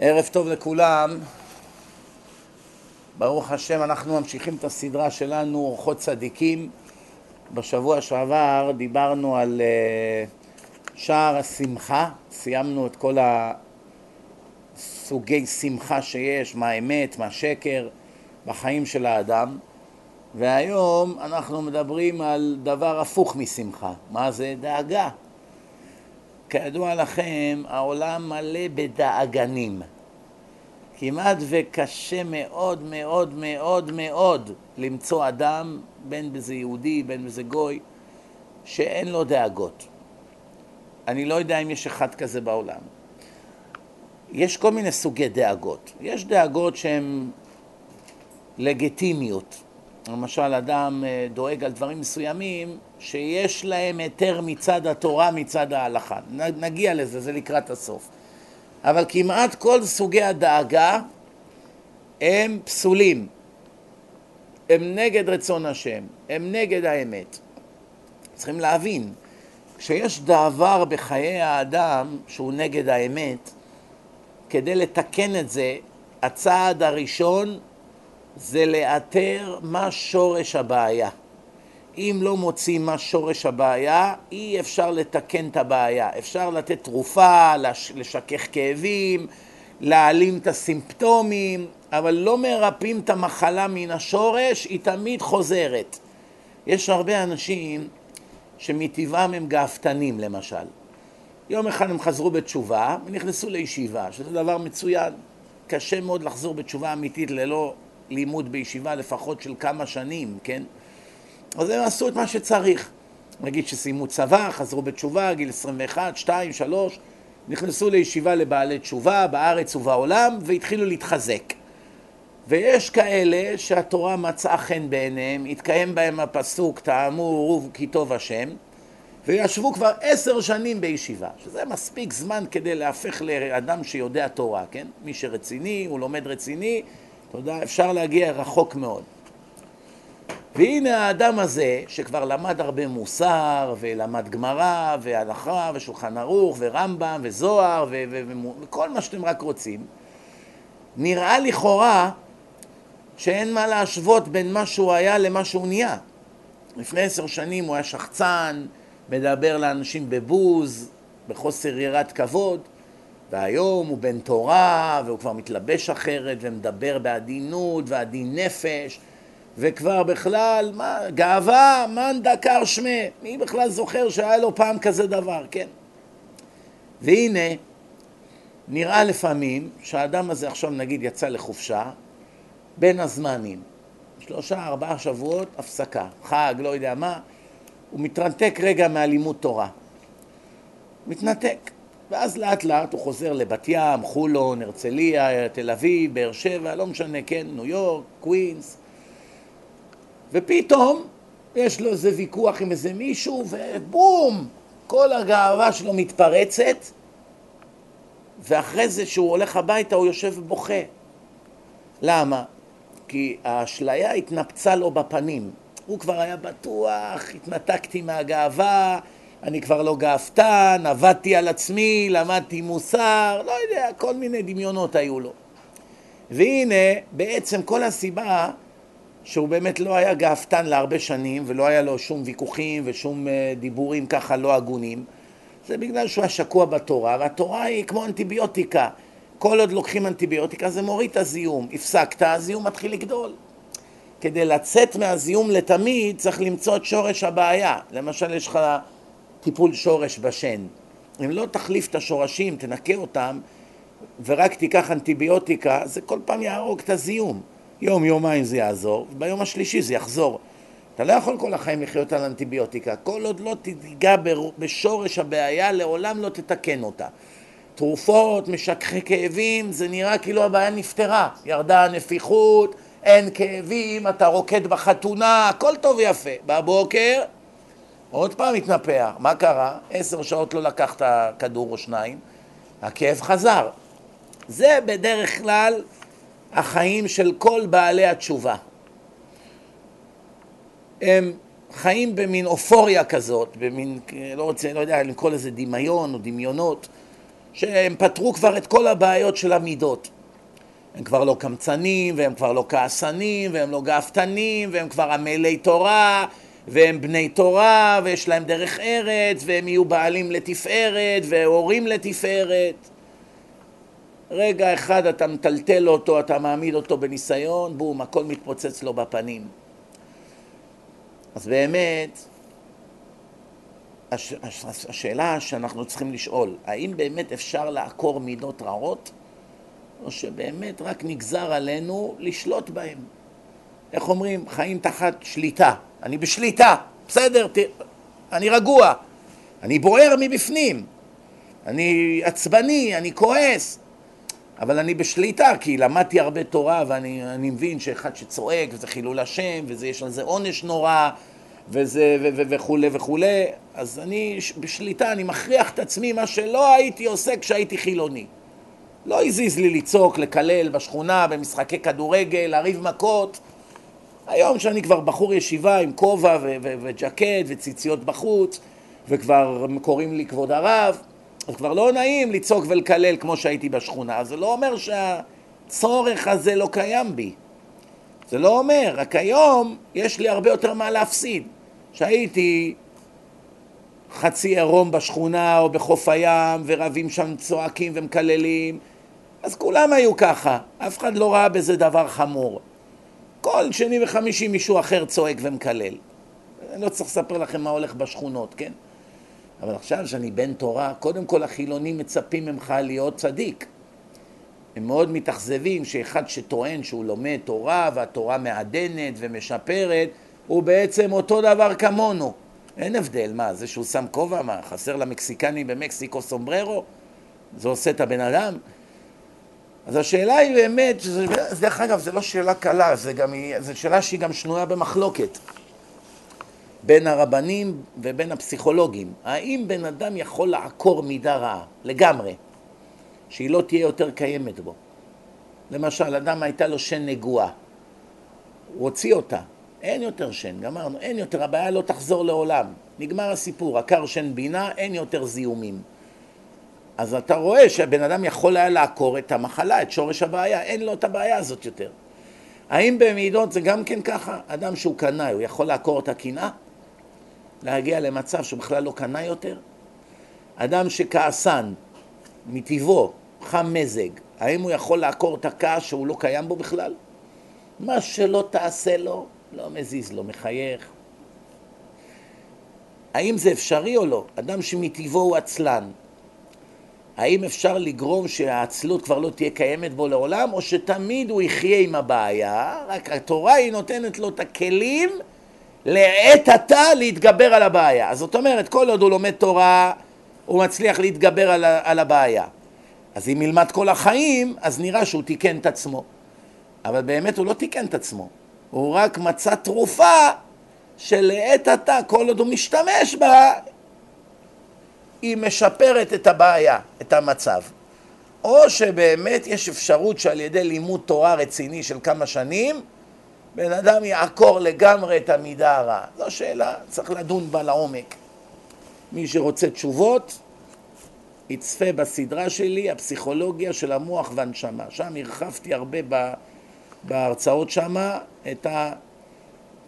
ערב טוב לכולם. ברוך השם, אנחנו ממשיכים את הסדרה שלנו, אורחות צדיקים. בשבוע שעבר דיברנו על uh, שער השמחה, סיימנו את כל הסוגי שמחה שיש, מה אמת, מה שקר, בחיים של האדם. והיום אנחנו מדברים על דבר הפוך משמחה. מה זה? דאגה. כידוע לכם, העולם מלא בדאגנים. כמעט וקשה מאוד מאוד מאוד מאוד למצוא אדם, בין בזה יהודי, בין בזה גוי, שאין לו דאגות. אני לא יודע אם יש אחד כזה בעולם. יש כל מיני סוגי דאגות. יש דאגות שהן לגיטימיות. למשל, אדם אה, דואג על דברים מסוימים שיש להם היתר מצד התורה, מצד ההלכה. נגיע לזה, זה לקראת הסוף. אבל כמעט כל סוגי הדאגה הם פסולים. הם נגד רצון השם, הם נגד האמת. צריכים להבין, כשיש דבר בחיי האדם שהוא נגד האמת, כדי לתקן את זה, הצעד הראשון זה לאתר מה שורש הבעיה. אם לא מוצאים מה שורש הבעיה, אי אפשר לתקן את הבעיה. אפשר לתת תרופה, לשכך כאבים, להעלים את הסימפטומים, אבל לא מרפאים את המחלה מן השורש, היא תמיד חוזרת. יש הרבה אנשים שמטבעם הם גאוותנים למשל. יום אחד הם חזרו בתשובה ונכנסו לישיבה, שזה דבר מצוין. קשה מאוד לחזור בתשובה אמיתית ללא לימוד בישיבה לפחות של כמה שנים, כן? אז הם עשו את מה שצריך. נגיד שסיימו צבא, חזרו בתשובה, גיל 21, 2, 3, נכנסו לישיבה לבעלי תשובה בארץ ובעולם והתחילו להתחזק. ויש כאלה שהתורה מצאה חן בעיניהם, התקיים בהם הפסוק טעמו ורוב כי טוב השם, וישבו כבר עשר שנים בישיבה, שזה מספיק זמן כדי להפך לאדם שיודע תורה, כן? מי שרציני, הוא לומד רציני, יודע, אפשר להגיע רחוק מאוד. והנה האדם הזה, שכבר למד הרבה מוסר, ולמד גמרא, והלכה, ושולחן ערוך, ורמב"ם, וזוהר, וכל מה שאתם רק רוצים, נראה לכאורה שאין מה להשוות בין מה שהוא היה למה שהוא נהיה. לפני עשר שנים הוא היה שחצן, מדבר לאנשים בבוז, בחוסר יראת כבוד, והיום הוא בן תורה, והוא כבר מתלבש אחרת, ומדבר בעדינות, ועדין נפש, וכבר בכלל, מה, גאווה, מאן דקר שמי, מי בכלל זוכר שהיה לו פעם כזה דבר, כן? והנה, נראה לפעמים שהאדם הזה עכשיו נגיד יצא לחופשה, בין הזמנים, שלושה, ארבעה שבועות, הפסקה, חג, לא יודע מה, הוא מתרנתק רגע מהלימוד תורה. מתנתק. ואז לאט לאט הוא חוזר לבת ים, חולון, הרצליה, תל אביב, באר שבע, לא משנה, כן, ניו יורק, קווינס, ופתאום יש לו איזה ויכוח עם איזה מישהו, ובום, כל הגאווה שלו מתפרצת, ואחרי זה שהוא הולך הביתה הוא יושב ובוכה. למה? כי האשליה התנפצה לו בפנים. הוא כבר היה בטוח, התנתקתי מהגאווה, אני כבר לא גאוותן, עבדתי על עצמי, למדתי מוסר, לא יודע, כל מיני דמיונות היו לו. והנה, בעצם כל הסיבה שהוא באמת לא היה גאוותן להרבה שנים ולא היה לו שום ויכוחים ושום אה, דיבורים ככה לא הגונים זה בגלל שהוא היה שקוע בתורה והתורה היא כמו אנטיביוטיקה. כל עוד לוקחים אנטיביוטיקה זה מוריד את הזיהום. הפסקת, הזיהום מתחיל לגדול. כדי לצאת מהזיהום לתמיד צריך למצוא את שורש הבעיה. למשל יש לך טיפול שורש בשן אם לא תחליף את השורשים, תנקה אותם ורק תיקח אנטיביוטיקה זה כל פעם יהרוג את הזיהום יום, יומיים זה יעזור, וביום השלישי זה יחזור. אתה לא יכול כל החיים לחיות על אנטיביוטיקה. כל עוד לא תיגע בשורש הבעיה, לעולם לא תתקן אותה. תרופות, משככי כאבים, זה נראה כאילו הבעיה נפתרה. ירדה הנפיחות, אין כאבים, אתה רוקד בחתונה, הכל טוב ויפה. בבוקר, עוד פעם התנפח. מה קרה? עשר שעות לא לקחת כדור או שניים, הכאב חזר. זה בדרך כלל החיים של כל בעלי התשובה. הם חיים במין אופוריה כזאת, במין, לא רוצה, לא יודע, לקרוא לזה דמיון או דמיונות, שהם פתרו כבר את כל הבעיות של המידות. הם כבר לא קמצנים, והם כבר לא כעסנים, והם לא גאוותנים, והם כבר עמלי תורה, והם בני תורה, ויש להם דרך ארץ, והם יהיו בעלים לתפארת, והורים לתפארת. רגע אחד אתה מטלטל אותו, אתה מעמיד אותו בניסיון, בום, הכל מתפוצץ לו בפנים. אז באמת, הש, הש, השאלה שאנחנו צריכים לשאול, האם באמת אפשר לעקור מידות רעות, או שבאמת רק נגזר עלינו לשלוט בהם? איך אומרים? חיים תחת שליטה. אני בשליטה, בסדר, ת... אני רגוע, אני בוער מבפנים, אני עצבני, אני כועס, אבל אני בשליטה, כי למדתי הרבה תורה ואני מבין שאחד שצועק וזה חילול השם ויש על זה עונש נורא וזה ו- ו- וכולי וכולי, אז אני בשליטה, אני מכריח את עצמי מה שלא הייתי עושה כשהייתי חילוני. לא הזיז לי לצעוק, לקלל בשכונה, במשחקי כדורגל, לריב מכות. היום שאני כבר בחור ישיבה עם כובע וג'קט וציציות בחוץ, וכבר קוראים לי כבוד הרב, אז כבר לא נעים לצעוק ולקלל כמו שהייתי בשכונה. זה לא אומר שהצורך הזה לא קיים בי. זה לא אומר, רק היום יש לי הרבה יותר מה להפסיד. שהייתי חצי עירום בשכונה או בחוף הים ורבים שם צועקים ומקללים, אז כולם היו ככה, אף אחד לא ראה בזה דבר חמור. כל שני וחמישי מישהו אחר צועק ומקלל. אני לא צריך לספר לכם מה הולך בשכונות, כן? אבל עכשיו שאני בן תורה, קודם כל החילונים מצפים ממך להיות צדיק. הם מאוד מתאכזבים שאחד שטוען שהוא לומד תורה והתורה מעדנת ומשפרת, הוא בעצם אותו דבר כמונו. אין הבדל, מה, זה שהוא שם כובע, מה, חסר למקסיקנים במקסיקו סומבררו? זה עושה את הבן אדם? אז השאלה היא באמת, דרך אגב, זו לא שאלה קלה, זו שאלה שהיא גם שנויה במחלוקת. בין הרבנים ובין הפסיכולוגים. האם בן אדם יכול לעקור מידה רעה, לגמרי, שהיא לא תהיה יותר קיימת בו? למשל, אדם הייתה לו שן נגועה, הוא הוציא אותה, אין יותר שן, גמרנו, אין יותר, הבעיה לא תחזור לעולם. נגמר הסיפור, עקר שן בינה, אין יותר זיהומים. אז אתה רואה שהבן אדם יכול היה לעקור את המחלה, את שורש הבעיה, אין לו את הבעיה הזאת יותר. האם במידות זה גם כן ככה? אדם שהוא קנאי, הוא יכול לעקור את הקנאה? להגיע למצב שהוא בכלל לא קנה יותר? אדם שכעסן, מטבעו, חם מזג, האם הוא יכול לעקור את הכעס שהוא לא קיים בו בכלל? מה שלא תעשה לו, לא מזיז לו, מחייך. האם זה אפשרי או לא? אדם שמטבעו הוא עצלן, האם אפשר לגרום שהעצלות כבר לא תהיה קיימת בו לעולם, או שתמיד הוא יחיה עם הבעיה, רק התורה היא נותנת לו את הכלים לעת עתה להתגבר על הבעיה. אז זאת אומרת, כל עוד הוא לומד תורה, הוא מצליח להתגבר על, על הבעיה. אז אם ילמד כל החיים, אז נראה שהוא תיקן את עצמו. אבל באמת הוא לא תיקן את עצמו. הוא רק מצא תרופה שלעת עתה, כל עוד הוא משתמש בה, היא משפרת את הבעיה, את המצב. או שבאמת יש אפשרות שעל ידי לימוד תורה רציני של כמה שנים, בן אדם יעקור לגמרי את המידה הרעה. זו שאלה, צריך לדון בה לעומק. מי שרוצה תשובות, יצפה בסדרה שלי, הפסיכולוגיה של המוח והנשמה. שם הרחבתי הרבה בהרצאות שמה את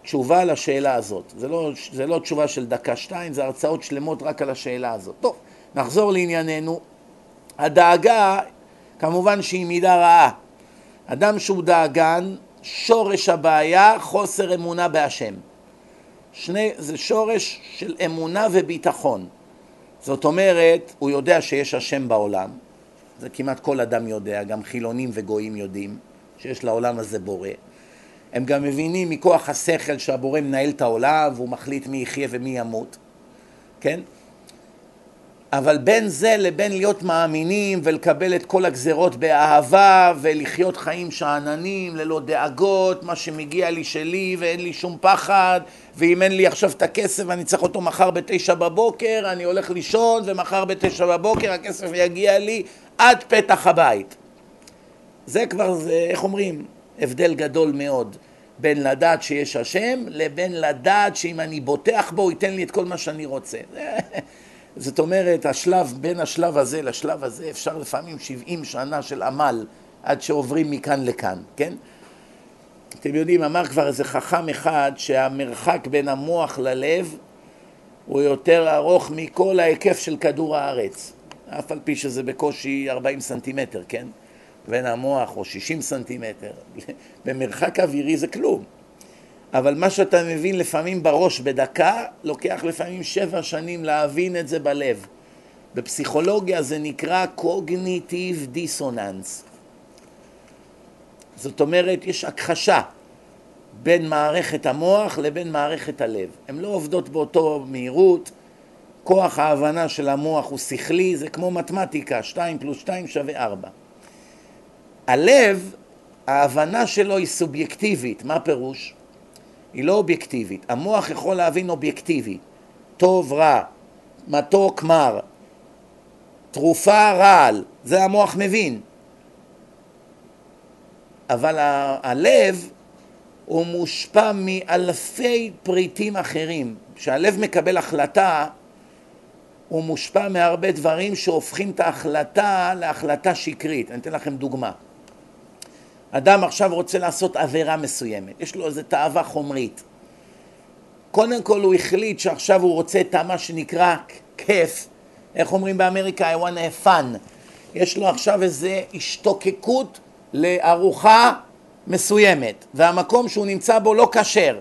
התשובה לשאלה הזאת. זה לא, זה לא תשובה של דקה-שתיים, זה הרצאות שלמות רק על השאלה הזאת. טוב, נחזור לענייננו. הדאגה, כמובן שהיא מידה רעה. אדם שהוא דאגן, שורש הבעיה חוסר אמונה בהשם. שני, זה שורש של אמונה וביטחון. זאת אומרת, הוא יודע שיש השם בעולם, זה כמעט כל אדם יודע, גם חילונים וגויים יודעים שיש לעולם הזה בורא. הם גם מבינים מכוח השכל שהבורא מנהל את העולם והוא מחליט מי יחיה ומי ימות, כן? אבל בין זה לבין להיות מאמינים ולקבל את כל הגזרות באהבה ולחיות חיים שאננים ללא דאגות, מה שמגיע לי שלי ואין לי שום פחד ואם אין לי עכשיו את הכסף ואני צריך אותו מחר בתשע בבוקר, אני הולך לישון ומחר בתשע בבוקר הכסף יגיע לי עד פתח הבית. זה כבר, זה, איך אומרים, הבדל גדול מאוד בין לדעת שיש השם לבין לדעת שאם אני בוטח בו הוא ייתן לי את כל מה שאני רוצה. זאת אומרת, השלב, בין השלב הזה לשלב הזה אפשר לפעמים 70 שנה של עמל עד שעוברים מכאן לכאן, כן? אתם יודעים, אמר כבר איזה חכם אחד שהמרחק בין המוח ללב הוא יותר ארוך מכל ההיקף של כדור הארץ, אף על פי שזה בקושי 40 סנטימטר, כן? בין המוח או 60 סנטימטר, במרחק אווירי זה כלום. אבל מה שאתה מבין לפעמים בראש בדקה, לוקח לפעמים שבע שנים להבין את זה בלב. בפסיכולוגיה זה נקרא Cognitive Dissonance. זאת אומרת, יש הכחשה בין מערכת המוח לבין מערכת הלב. הן לא עובדות באותו מהירות, כוח ההבנה של המוח הוא שכלי, זה כמו מתמטיקה, 2 פלוס 2 שווה 4. הלב, ההבנה שלו היא סובייקטיבית, מה פירוש? היא לא אובייקטיבית. המוח יכול להבין אובייקטיבי, טוב, רע, מתוק, מר, תרופה, רעל, זה המוח מבין. אבל ה- הלב הוא מושפע מאלפי פריטים אחרים. כשהלב מקבל החלטה, הוא מושפע מהרבה דברים שהופכים את ההחלטה להחלטה שקרית. אני אתן לכם דוגמה. אדם עכשיו רוצה לעשות עבירה מסוימת, יש לו איזו תאווה חומרית. קודם כל הוא החליט שעכשיו הוא רוצה את מה שנקרא כיף, איך אומרים באמריקה? I want have fun. יש לו עכשיו איזו השתוקקות לארוחה מסוימת, והמקום שהוא נמצא בו לא כשר.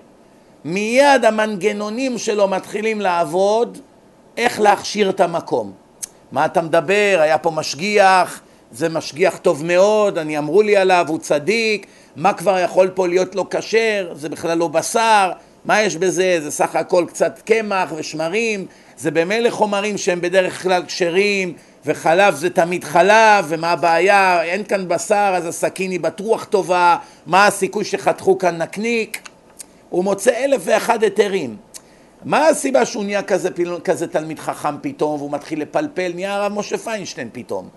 מיד המנגנונים שלו מתחילים לעבוד איך להכשיר את המקום. מה אתה מדבר? היה פה משגיח, זה משגיח טוב מאוד, אני אמרו לי עליו, הוא צדיק, מה כבר יכול פה להיות לא כשר, זה בכלל לא בשר, מה יש בזה, זה סך הכל קצת קמח ושמרים, זה במילא חומרים שהם בדרך כלל כשרים, וחלב זה תמיד חלב, ומה הבעיה, אין כאן בשר, אז הסכין היא בטוח טובה, מה הסיכוי שחתכו כאן נקניק? הוא מוצא אלף ואחד היתרים. מה הסיבה שהוא נהיה כזה, כזה תלמיד חכם פתאום, והוא מתחיל לפלפל, נהיה הרב משה פיינשטיין פתאום.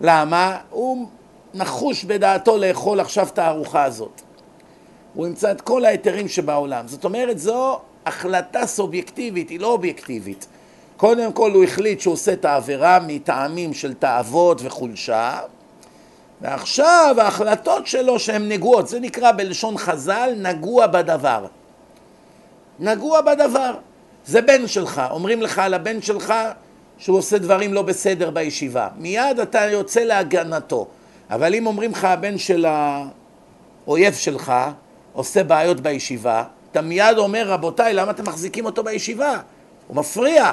למה? הוא נחוש בדעתו לאכול עכשיו את הארוחה הזאת. הוא ימצא את כל ההיתרים שבעולם. זאת אומרת, זו החלטה סובייקטיבית, היא לא אובייקטיבית. קודם כל הוא החליט שהוא עושה את העבירה מטעמים של תאוות וחולשה, ועכשיו ההחלטות שלו שהן נגועות, זה נקרא בלשון חז"ל נגוע בדבר. נגוע בדבר. זה בן שלך, אומרים לך על הבן שלך שהוא עושה דברים לא בסדר בישיבה. מיד אתה יוצא להגנתו. אבל אם אומרים לך הבן של האויב שלך עושה בעיות בישיבה, אתה מיד אומר רבותיי למה אתם מחזיקים אותו בישיבה? הוא מפריע.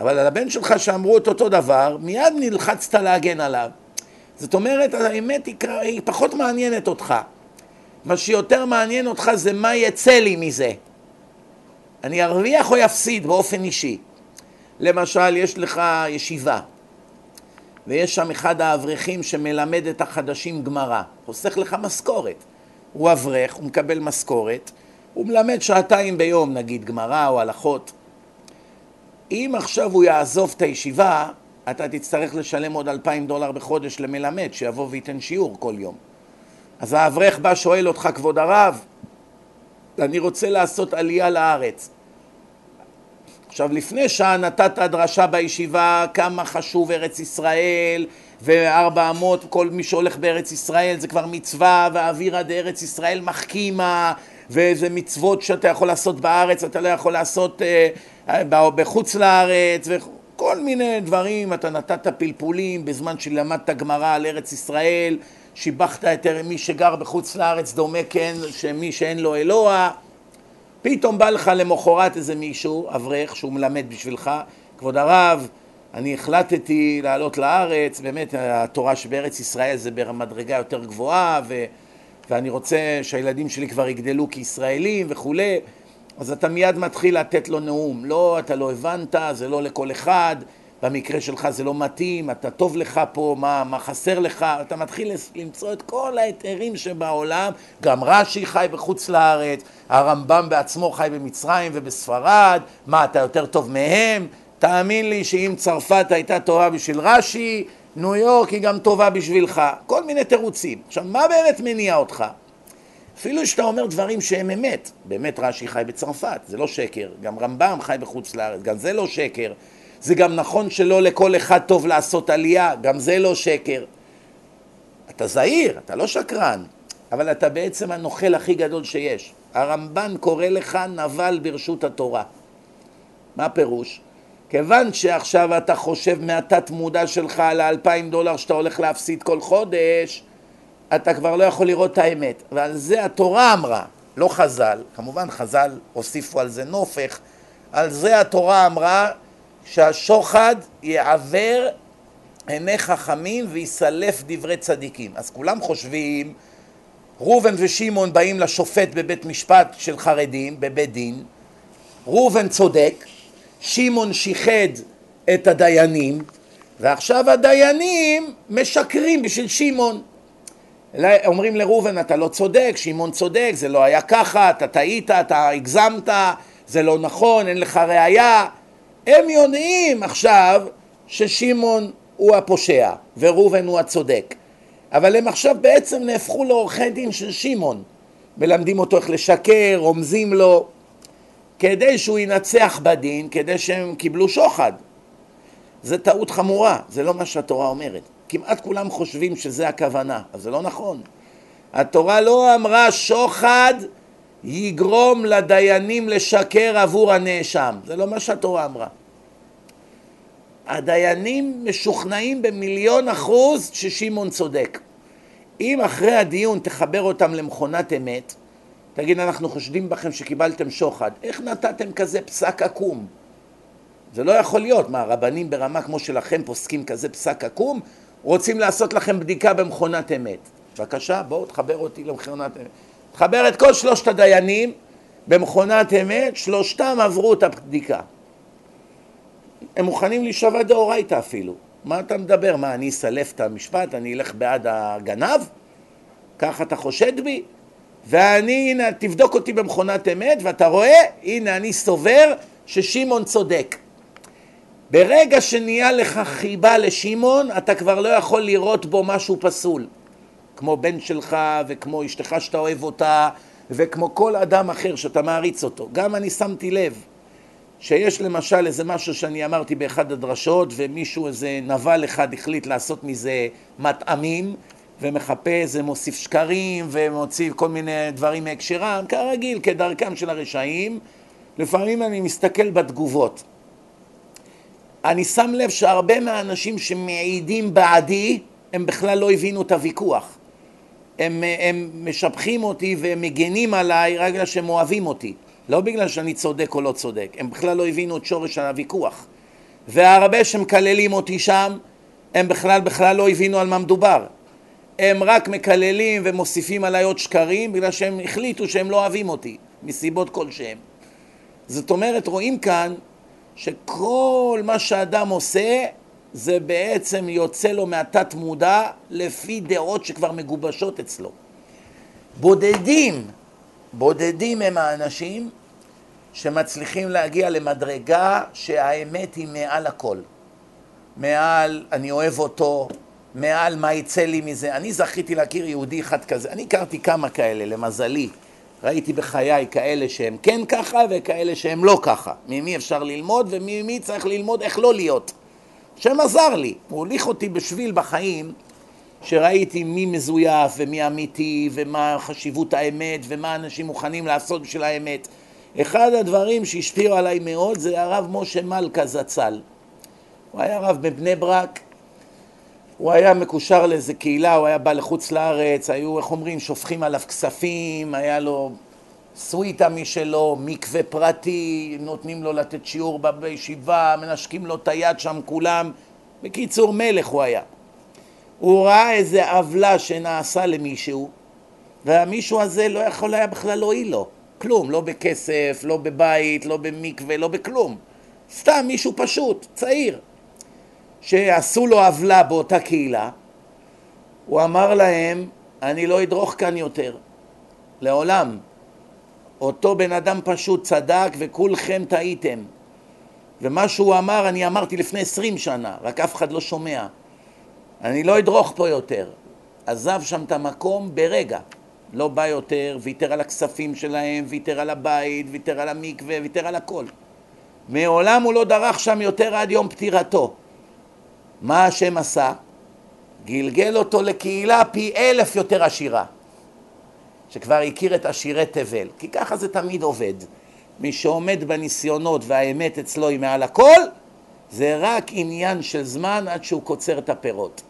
אבל על הבן שלך שאמרו את אותו דבר, מיד נלחצת להגן עליו. זאת אומרת, האמת היא, היא פחות מעניינת אותך. מה שיותר מעניין אותך זה מה יצא לי מזה. אני ארוויח או יפסיד באופן אישי. למשל, יש לך ישיבה, ויש שם אחד האברכים שמלמד את החדשים גמרא, חוסך לך משכורת. הוא אברך, הוא מקבל משכורת, הוא מלמד שעתיים ביום, נגיד גמרא או הלכות. אם עכשיו הוא יעזוב את הישיבה, אתה תצטרך לשלם עוד אלפיים דולר בחודש למלמד, שיבוא וייתן שיעור כל יום. אז האברך בא, שואל אותך, כבוד הרב, אני רוצה לעשות עלייה לארץ. עכשיו, לפני שעה נתת דרשה בישיבה כמה חשוב ארץ ישראל, וארבע אמות, כל מי שהולך בארץ ישראל זה כבר מצווה, ואווירא דארץ ישראל מחכימה, וזה מצוות שאתה יכול לעשות בארץ, אתה לא יכול לעשות אה, בחוץ לארץ, וכל מיני דברים, אתה נתת פלפולים בזמן שלמדת גמרא על ארץ ישראל, שיבחת את מי שגר בחוץ לארץ דומה כן שמי שאין לו אלוה פתאום בא לך למחרת איזה מישהו, אברך, שהוא מלמד בשבילך, כבוד הרב, אני החלטתי לעלות לארץ, באמת התורה שבארץ ישראל זה במדרגה יותר גבוהה ו... ואני רוצה שהילדים שלי כבר יגדלו כישראלים וכולי, אז אתה מיד מתחיל לתת לו נאום. לא, אתה לא הבנת, זה לא לכל אחד, במקרה שלך זה לא מתאים, אתה טוב לך פה, מה, מה חסר לך, אתה מתחיל למצוא את כל ההיתרים שבעולם, גם רש"י חי בחוץ לארץ, הרמב"ם בעצמו חי במצרים ובספרד, מה, אתה יותר טוב מהם? תאמין לי שאם צרפת הייתה טובה בשביל רש"י, ניו יורק היא גם טובה בשבילך, כל מיני תירוצים. עכשיו, מה באמת מניע אותך? אפילו שאתה אומר דברים שהם אמת, באמת רש"י חי בצרפת, זה לא שקר, גם רמב"ם חי בחוץ לארץ, גם זה לא שקר, זה גם נכון שלא לכל אחד טוב לעשות עלייה, גם זה לא שקר. אתה זהיר, אתה לא שקרן, אבל אתה בעצם הנוכל הכי גדול שיש. הרמב"ן קורא לך נבל ברשות התורה. מה הפירוש? כיוון שעכשיו אתה חושב מהתת מודע שלך על האלפיים דולר שאתה הולך להפסיד כל חודש, אתה כבר לא יכול לראות את האמת. ועל זה התורה אמרה, לא חז"ל, כמובן חז"ל הוסיפו על זה נופך, על זה התורה אמרה שהשוחד יעוור עיני חכמים ויסלף דברי צדיקים. אז כולם חושבים, ראובן ושמעון באים לשופט בבית משפט של חרדים, בבית דין, ראובן צודק, שמעון שיחד את הדיינים, ועכשיו הדיינים משקרים בשביל שמעון. אומרים לראובן, אתה לא צודק, שמעון צודק, זה לא היה ככה, אתה טעית, אתה הגזמת, זה לא נכון, אין לך ראייה. הם יודעים עכשיו ששמעון הוא הפושע וראובן הוא הצודק. אבל הם עכשיו בעצם נהפכו לעורכי דין של שמעון. מלמדים אותו איך לשקר, רומזים לו, כדי שהוא ינצח בדין, כדי שהם קיבלו שוחד. זה טעות חמורה, זה לא מה שהתורה אומרת. כמעט כולם חושבים שזה הכוונה, אבל זה לא נכון. התורה לא אמרה שוחד יגרום לדיינים לשקר עבור הנאשם. זה לא מה שהתורה אמרה. הדיינים משוכנעים במיליון אחוז ששמעון צודק. אם אחרי הדיון תחבר אותם למכונת אמת, תגיד, אנחנו חושדים בכם שקיבלתם שוחד, איך נתתם כזה פסק עקום? זה לא יכול להיות. מה, רבנים ברמה כמו שלכם פוסקים כזה פסק עקום? רוצים לעשות לכם בדיקה במכונת אמת. בבקשה, בואו תחבר אותי למכונת אמת. תחבר את כל שלושת הדיינים במכונת אמת, שלושתם עברו את הבדיקה. הם מוכנים להישבע דאורייתא אפילו. מה אתה מדבר? מה, אני אסלף את המשפט? אני אלך בעד הגנב? ככה אתה חושד בי? ואני, הנה, תבדוק אותי במכונת אמת, ואתה רואה, הנה, אני סובר ששמעון צודק. ברגע שנהיה לך חיבה לשמעון, אתה כבר לא יכול לראות בו משהו פסול. כמו בן שלך, וכמו אשתך שאתה אוהב אותה, וכמו כל אדם אחר שאתה מעריץ אותו. גם אני שמתי לב שיש למשל איזה משהו שאני אמרתי באחד הדרשות, ומישהו, איזה נבל אחד החליט לעשות מזה מטעמים, ומחפש ומוסיף שקרים, ומוציא כל מיני דברים מהקשרם, כרגיל, כדרכם של הרשעים. לפעמים אני מסתכל בתגובות. אני שם לב שהרבה מהאנשים שמעידים בעדי, הם בכלל לא הבינו את הוויכוח. הם, הם משבחים אותי והם מגנים עליי רק בגלל שהם אוהבים אותי. לא בגלל שאני צודק או לא צודק. הם בכלל לא הבינו את שורש הוויכוח. והרבה שמקללים אותי שם, הם בכלל בכלל לא הבינו על מה מדובר. הם רק מקללים ומוסיפים עליי עוד שקרים בגלל שהם החליטו שהם לא אוהבים אותי, מסיבות כלשהם. זאת אומרת, רואים כאן שכל מה שאדם עושה זה בעצם יוצא לו מהתת מודע לפי דעות שכבר מגובשות אצלו. בודדים, בודדים הם האנשים שמצליחים להגיע למדרגה שהאמת היא מעל הכל. מעל אני אוהב אותו, מעל מה יצא לי מזה. אני זכיתי להכיר יהודי אחד כזה, אני הכרתי כמה כאלה, למזלי. ראיתי בחיי כאלה שהם כן ככה וכאלה שהם לא ככה. ממי אפשר ללמוד וממי צריך ללמוד איך לא להיות. השם עזר לי, הוא הוליך אותי בשביל בחיים שראיתי מי מזויף ומי אמיתי ומה חשיבות האמת ומה אנשים מוכנים לעשות בשביל האמת. אחד הדברים שהשפיעו עליי מאוד זה הרב משה מלכה זצ"ל. הוא היה רב בבני ברק, הוא היה מקושר לאיזה קהילה, הוא היה בא לחוץ לארץ, היו, איך אומרים, שופכים עליו כספים, היה לו סוויטה משלו, מקווה פרטי, נותנים לו לתת שיעור בישיבה, מנשקים לו את היד שם כולם. בקיצור, מלך הוא היה. הוא ראה איזה עוולה שנעשה למישהו, והמישהו הזה לא יכול היה בכלל להועיל לו. כלום, לא בכסף, לא בבית, לא במקווה, לא בכלום. סתם מישהו פשוט, צעיר. שעשו לו עוולה באותה קהילה, הוא אמר להם, אני לא אדרוך כאן יותר, לעולם. אותו בן אדם פשוט צדק וכולכם טעיתם. ומה שהוא אמר, אני אמרתי לפני עשרים שנה, רק אף אחד לא שומע. אני לא אדרוך פה יותר. עזב שם את המקום ברגע. לא בא יותר, ויתר על הכספים שלהם, ויתר על הבית, ויתר על המקווה, ויתר על הכל. מעולם הוא לא דרך שם יותר עד יום פטירתו. מה השם עשה? גלגל אותו לקהילה פי אלף יותר עשירה, שכבר הכיר את עשירי תבל, כי ככה זה תמיד עובד. מי שעומד בניסיונות והאמת אצלו היא מעל הכל, זה רק עניין של זמן עד שהוא קוצר את הפירות.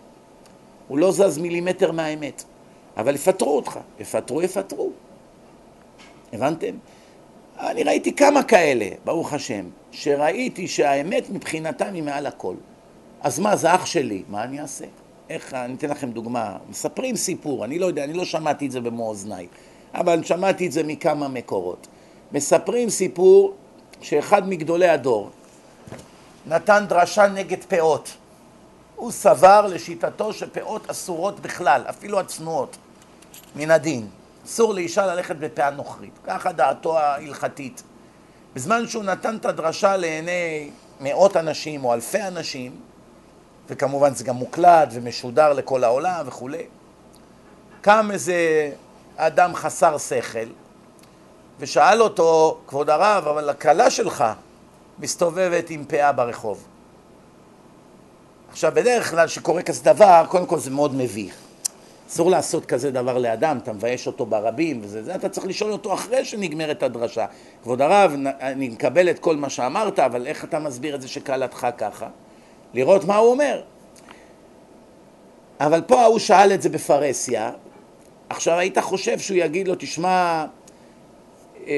הוא לא זז מילימטר מהאמת. אבל יפטרו אותך, יפטרו, יפטרו. הבנתם? אני ראיתי כמה כאלה, ברוך השם, שראיתי שהאמת מבחינתם היא מעל הכל. אז מה, זה אח שלי, מה אני אעשה? איך, אני אתן לכם דוגמה, מספרים סיפור, אני לא יודע, אני לא שמעתי את זה במו אוזניי, אבל שמעתי את זה מכמה מקורות. מספרים סיפור שאחד מגדולי הדור נתן דרשה נגד פאות. הוא סבר לשיטתו שפאות אסורות בכלל, אפילו הצנועות, מן הדין. אסור לאישה ללכת בפאה נוכרית, ככה דעתו ההלכתית. בזמן שהוא נתן את הדרשה לעיני מאות אנשים או אלפי אנשים, וכמובן זה גם מוקלט ומשודר לכל העולם וכולי, קם איזה אדם חסר שכל ושאל אותו, כבוד הרב, אבל הכלה שלך מסתובבת עם פאה ברחוב. עכשיו, בדרך כלל כשקורה כזה דבר, קודם כל זה מאוד מביך. אסור לעשות כזה דבר לאדם, אתה מבייש אותו ברבים וזה, זה אתה צריך לשאול אותו אחרי שנגמרת הדרשה. כבוד הרב, אני מקבל את כל מה שאמרת, אבל איך אתה מסביר את זה שקלתך ככה? לראות מה הוא אומר. אבל פה ההוא שאל את זה בפרהסיה, עכשיו היית חושב שהוא יגיד לו, תשמע, אה,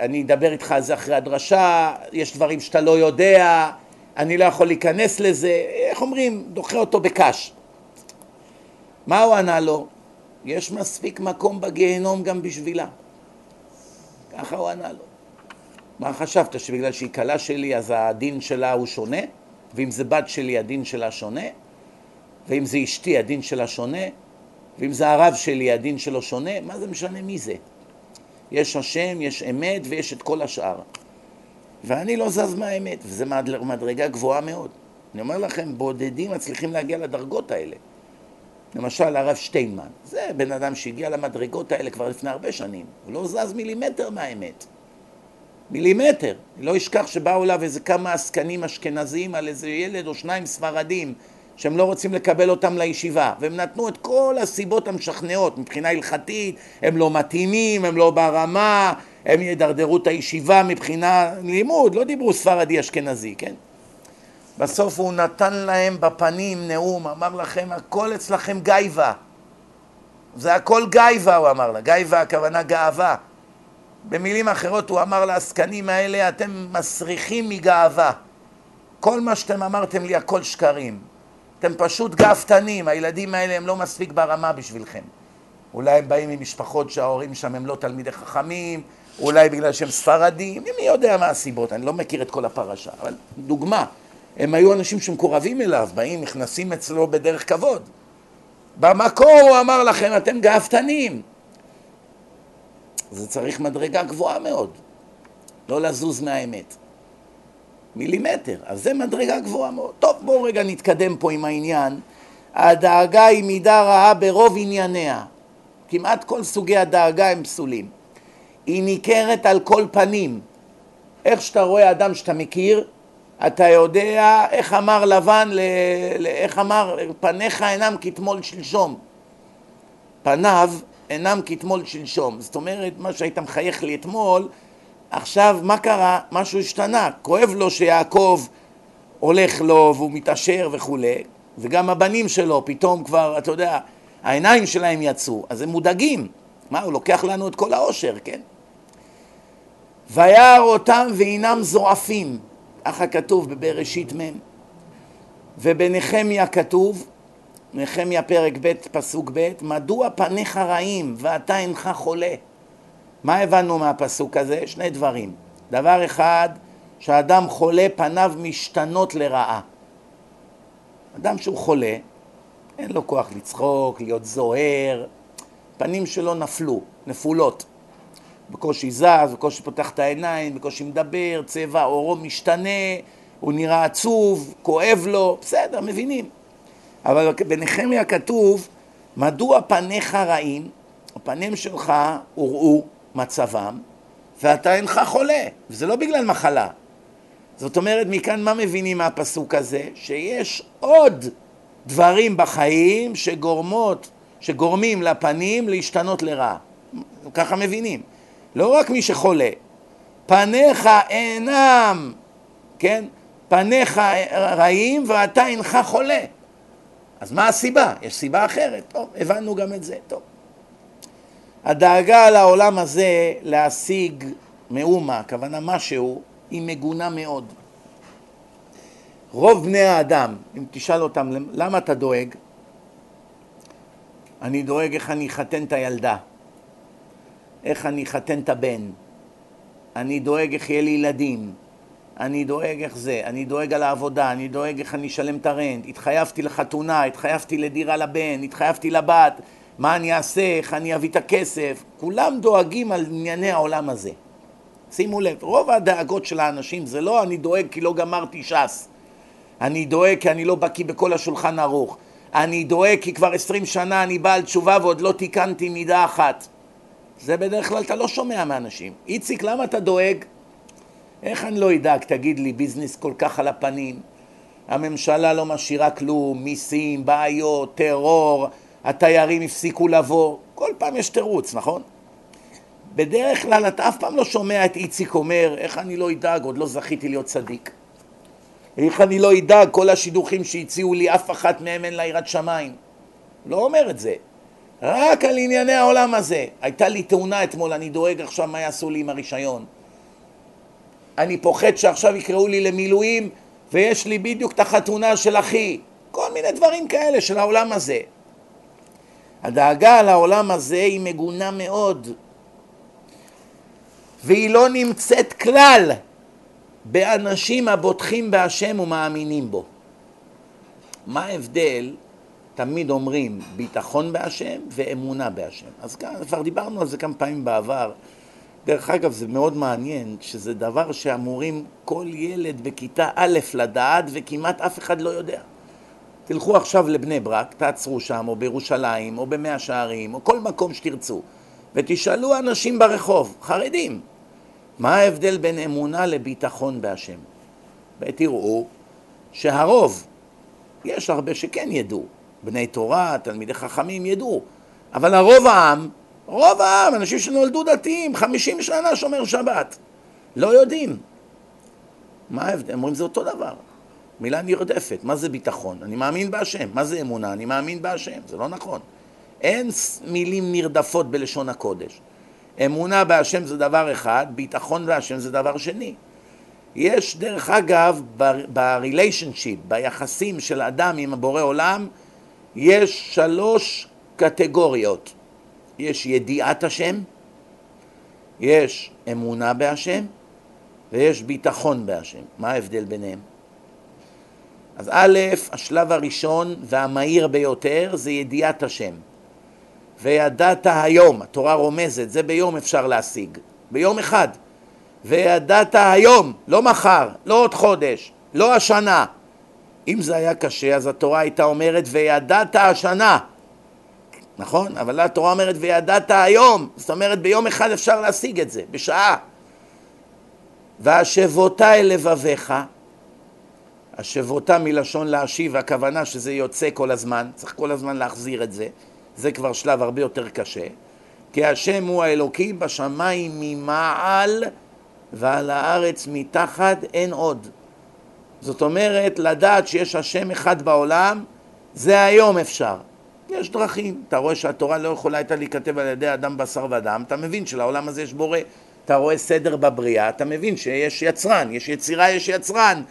אני אדבר איתך על זה אחרי הדרשה, יש דברים שאתה לא יודע, אני לא יכול להיכנס לזה, איך אומרים, דוחה אותו בקש. מה הוא ענה לו? יש מספיק מקום בגיהנום גם בשבילה. ככה הוא ענה לו. מה חשבת, שבגלל שהיא כלה שלי אז הדין שלה הוא שונה? ואם זה בת שלי הדין שלה שונה? ואם זה אשתי הדין שלה שונה? ואם זה הרב שלי הדין שלו שונה? מה זה משנה מי זה? יש השם, יש אמת ויש את כל השאר. ואני לא זז מהאמת, וזו מדרגה גבוהה מאוד. אני אומר לכם, בודדים מצליחים להגיע לדרגות האלה. למשל הרב שטיינמן, זה בן אדם שהגיע למדרגות האלה כבר לפני הרבה שנים, הוא לא זז מילימטר מהאמת. מילימטר. לא אשכח שבאו אליו איזה כמה עסקנים אשכנזים על איזה ילד או שניים ספרדים שהם לא רוצים לקבל אותם לישיבה, והם נתנו את כל הסיבות המשכנעות מבחינה הלכתית, הם לא מתאימים, הם לא ברמה, הם ידרדרו את הישיבה מבחינה לימוד, לא דיברו ספרדי אשכנזי, כן? בסוף הוא נתן להם בפנים נאום, אמר לכם, הכל אצלכם גייבה. זה הכל גייבה, הוא אמר לה. גייבה הכוונה גאווה. במילים אחרות הוא אמר לעסקנים האלה, אתם מסריחים מגאווה. כל מה שאתם אמרתם לי הכל שקרים. אתם פשוט גאוותנים, הילדים האלה הם לא מספיק ברמה בשבילכם. אולי הם באים ממשפחות שההורים שם הם לא תלמידי חכמים, אולי בגלל שהם ספרדים, מי יודע מה הסיבות, אני לא מכיר את כל הפרשה, אבל דוגמה. הם היו אנשים שמקורבים אליו, באים, נכנסים אצלו בדרך כבוד. במקור הוא אמר לכם, אתם גאוותנים. זה צריך מדרגה גבוהה מאוד, לא לזוז מהאמת. מילימטר, אז זה מדרגה גבוהה מאוד. טוב, בואו רגע נתקדם פה עם העניין. הדאגה היא מידה רעה ברוב ענייניה. כמעט כל סוגי הדאגה הם פסולים. היא ניכרת על כל פנים. איך שאתה רואה אדם שאתה מכיר, אתה יודע איך אמר לבן, איך אמר, פניך אינם כתמול שלשום. פניו אינם כתמול שלשום. זאת אומרת, מה שהיית מחייך לי אתמול, עכשיו מה קרה? משהו השתנה. כואב לו שיעקב הולך לו והוא מתעשר וכולי, וגם הבנים שלו פתאום כבר, אתה יודע, העיניים שלהם יצאו, אז הם מודאגים. מה, הוא לוקח לנו את כל העושר, כן? וירא אותם והינם זועפים. ככה כתוב בבראשית מ', ובנחמיה כתוב, נחמיה פרק ב' פסוק ב', מדוע פניך רעים ואתה אינך חולה? מה הבנו מהפסוק הזה? שני דברים. דבר אחד, שאדם חולה פניו משתנות לרעה. אדם שהוא חולה, אין לו כוח לצחוק, להיות זוהר, פנים שלו נפלו, נפולות. בקושי זז, בקושי פותח את העיניים, בקושי מדבר, צבע עורו משתנה, הוא נראה עצוב, כואב לו, בסדר, מבינים. אבל בנחמיה כתוב, מדוע פניך רעים, הפנים שלך הורעו מצבם, ואתה אינך חולה, וזה לא בגלל מחלה. זאת אומרת, מכאן מה מבינים מהפסוק הזה? שיש עוד דברים בחיים שגורמות, שגורמים לפנים להשתנות לרעה. ככה מבינים. לא רק מי שחולה, פניך אינם, כן? פניך רעים ואתה אינך חולה. אז מה הסיבה? יש סיבה אחרת. טוב, הבנו גם את זה. טוב. הדאגה לעולם הזה להשיג מאומה, הכוונה משהו, היא מגונה מאוד. רוב בני האדם, אם תשאל אותם למה אתה דואג, אני דואג איך אני אחתן את הילדה, איך אני אחתן את הבן, אני דואג איך יהיה לי ילדים, אני דואג איך זה, אני דואג על העבודה, אני דואג איך אני אשלם את הרנט, התחייבתי לחתונה, התחייבתי לדירה לבן, התחייבתי לבת, מה אני אעשה, איך אני אביא את הכסף, כולם דואגים על ענייני העולם הזה. שימו לב, רוב הדאגות של האנשים זה לא אני דואג כי לא גמרתי ש"ס, אני דואג כי אני לא בקיא בכל השולחן ערוך, אני דואג כי כבר עשרים שנה אני בעל תשובה ועוד לא תיקנתי מידה אחת. זה בדרך כלל אתה לא שומע מאנשים. איציק, למה אתה דואג? איך אני לא אדאג, תגיד לי, ביזנס כל כך על הפנים, הממשלה לא משאירה כלום, מיסים, בעיות, טרור, התיירים הפסיקו לבוא, כל פעם יש תירוץ, נכון? בדרך כלל אתה אף פעם לא שומע את איציק אומר, איך אני לא אדאג, עוד לא זכיתי להיות צדיק. איך אני לא אדאג, כל השידוכים שהציעו לי, אף אחת מהם אין לה יראת שמיים. לא אומר את זה. רק על ענייני העולם הזה. הייתה לי תאונה אתמול, אני דואג עכשיו מה יעשו לי עם הרישיון. אני פוחד שעכשיו יקראו לי למילואים ויש לי בדיוק את החתונה של אחי. כל מיני דברים כאלה של העולם הזה. הדאגה על העולם הזה היא מגונה מאוד, והיא לא נמצאת כלל באנשים הבוטחים בהשם ומאמינים בו. מה ההבדל? תמיד אומרים ביטחון בהשם ואמונה בהשם. אז כבר דיברנו על זה כמה פעמים בעבר. דרך אגב, זה מאוד מעניין שזה דבר שאמורים כל ילד בכיתה א' לדעת וכמעט אף אחד לא יודע. תלכו עכשיו לבני ברק, תעצרו שם, או בירושלים, או במאה שערים, או כל מקום שתרצו, ותשאלו אנשים ברחוב, חרדים, מה ההבדל בין אמונה לביטחון בהשם? ותראו שהרוב, יש הרבה שכן ידעו, בני תורה, תלמידי חכמים ידעו, אבל הרוב העם, רוב העם, אנשים שנולדו דתיים, חמישים שנה שומר שבת, לא יודעים. מה ההבדל? אומרים זה אותו דבר. מילה נרדפת. מה זה ביטחון? אני מאמין בהשם. מה זה אמונה? אני מאמין בהשם. זה לא נכון. אין מילים נרדפות בלשון הקודש. אמונה בהשם זה דבר אחד, ביטחון בהשם זה דבר שני. יש דרך אגב בריליישנשיפ, ביחסים של אדם עם הבורא עולם, יש שלוש קטגוריות. יש ידיעת השם, יש אמונה בהשם ויש ביטחון בהשם. מה ההבדל ביניהם? אז א', השלב הראשון והמהיר ביותר זה ידיעת השם. וידעת היום, התורה רומזת, זה ביום אפשר להשיג, ביום אחד. וידעת היום, לא מחר, לא עוד חודש, לא השנה. אם זה היה קשה, אז התורה הייתה אומרת וידעת השנה. נכון? אבל התורה אומרת וידעת היום, זאת אומרת ביום אחד אפשר להשיג את זה, בשעה. והשבותה אל לבביך השבותה מלשון להשיב, הכוונה שזה יוצא כל הזמן, צריך כל הזמן להחזיר את זה, זה כבר שלב הרבה יותר קשה. כי השם הוא האלוקים בשמיים ממעל ועל הארץ מתחת אין עוד. זאת אומרת, לדעת שיש השם אחד בעולם, זה היום אפשר. יש דרכים, אתה רואה שהתורה לא יכולה הייתה להיכתב על ידי אדם בשר ודם, אתה מבין שלעולם הזה יש בורא, אתה רואה סדר בבריאה, אתה מבין שיש יצרן, יש יצירה, יש יצרן,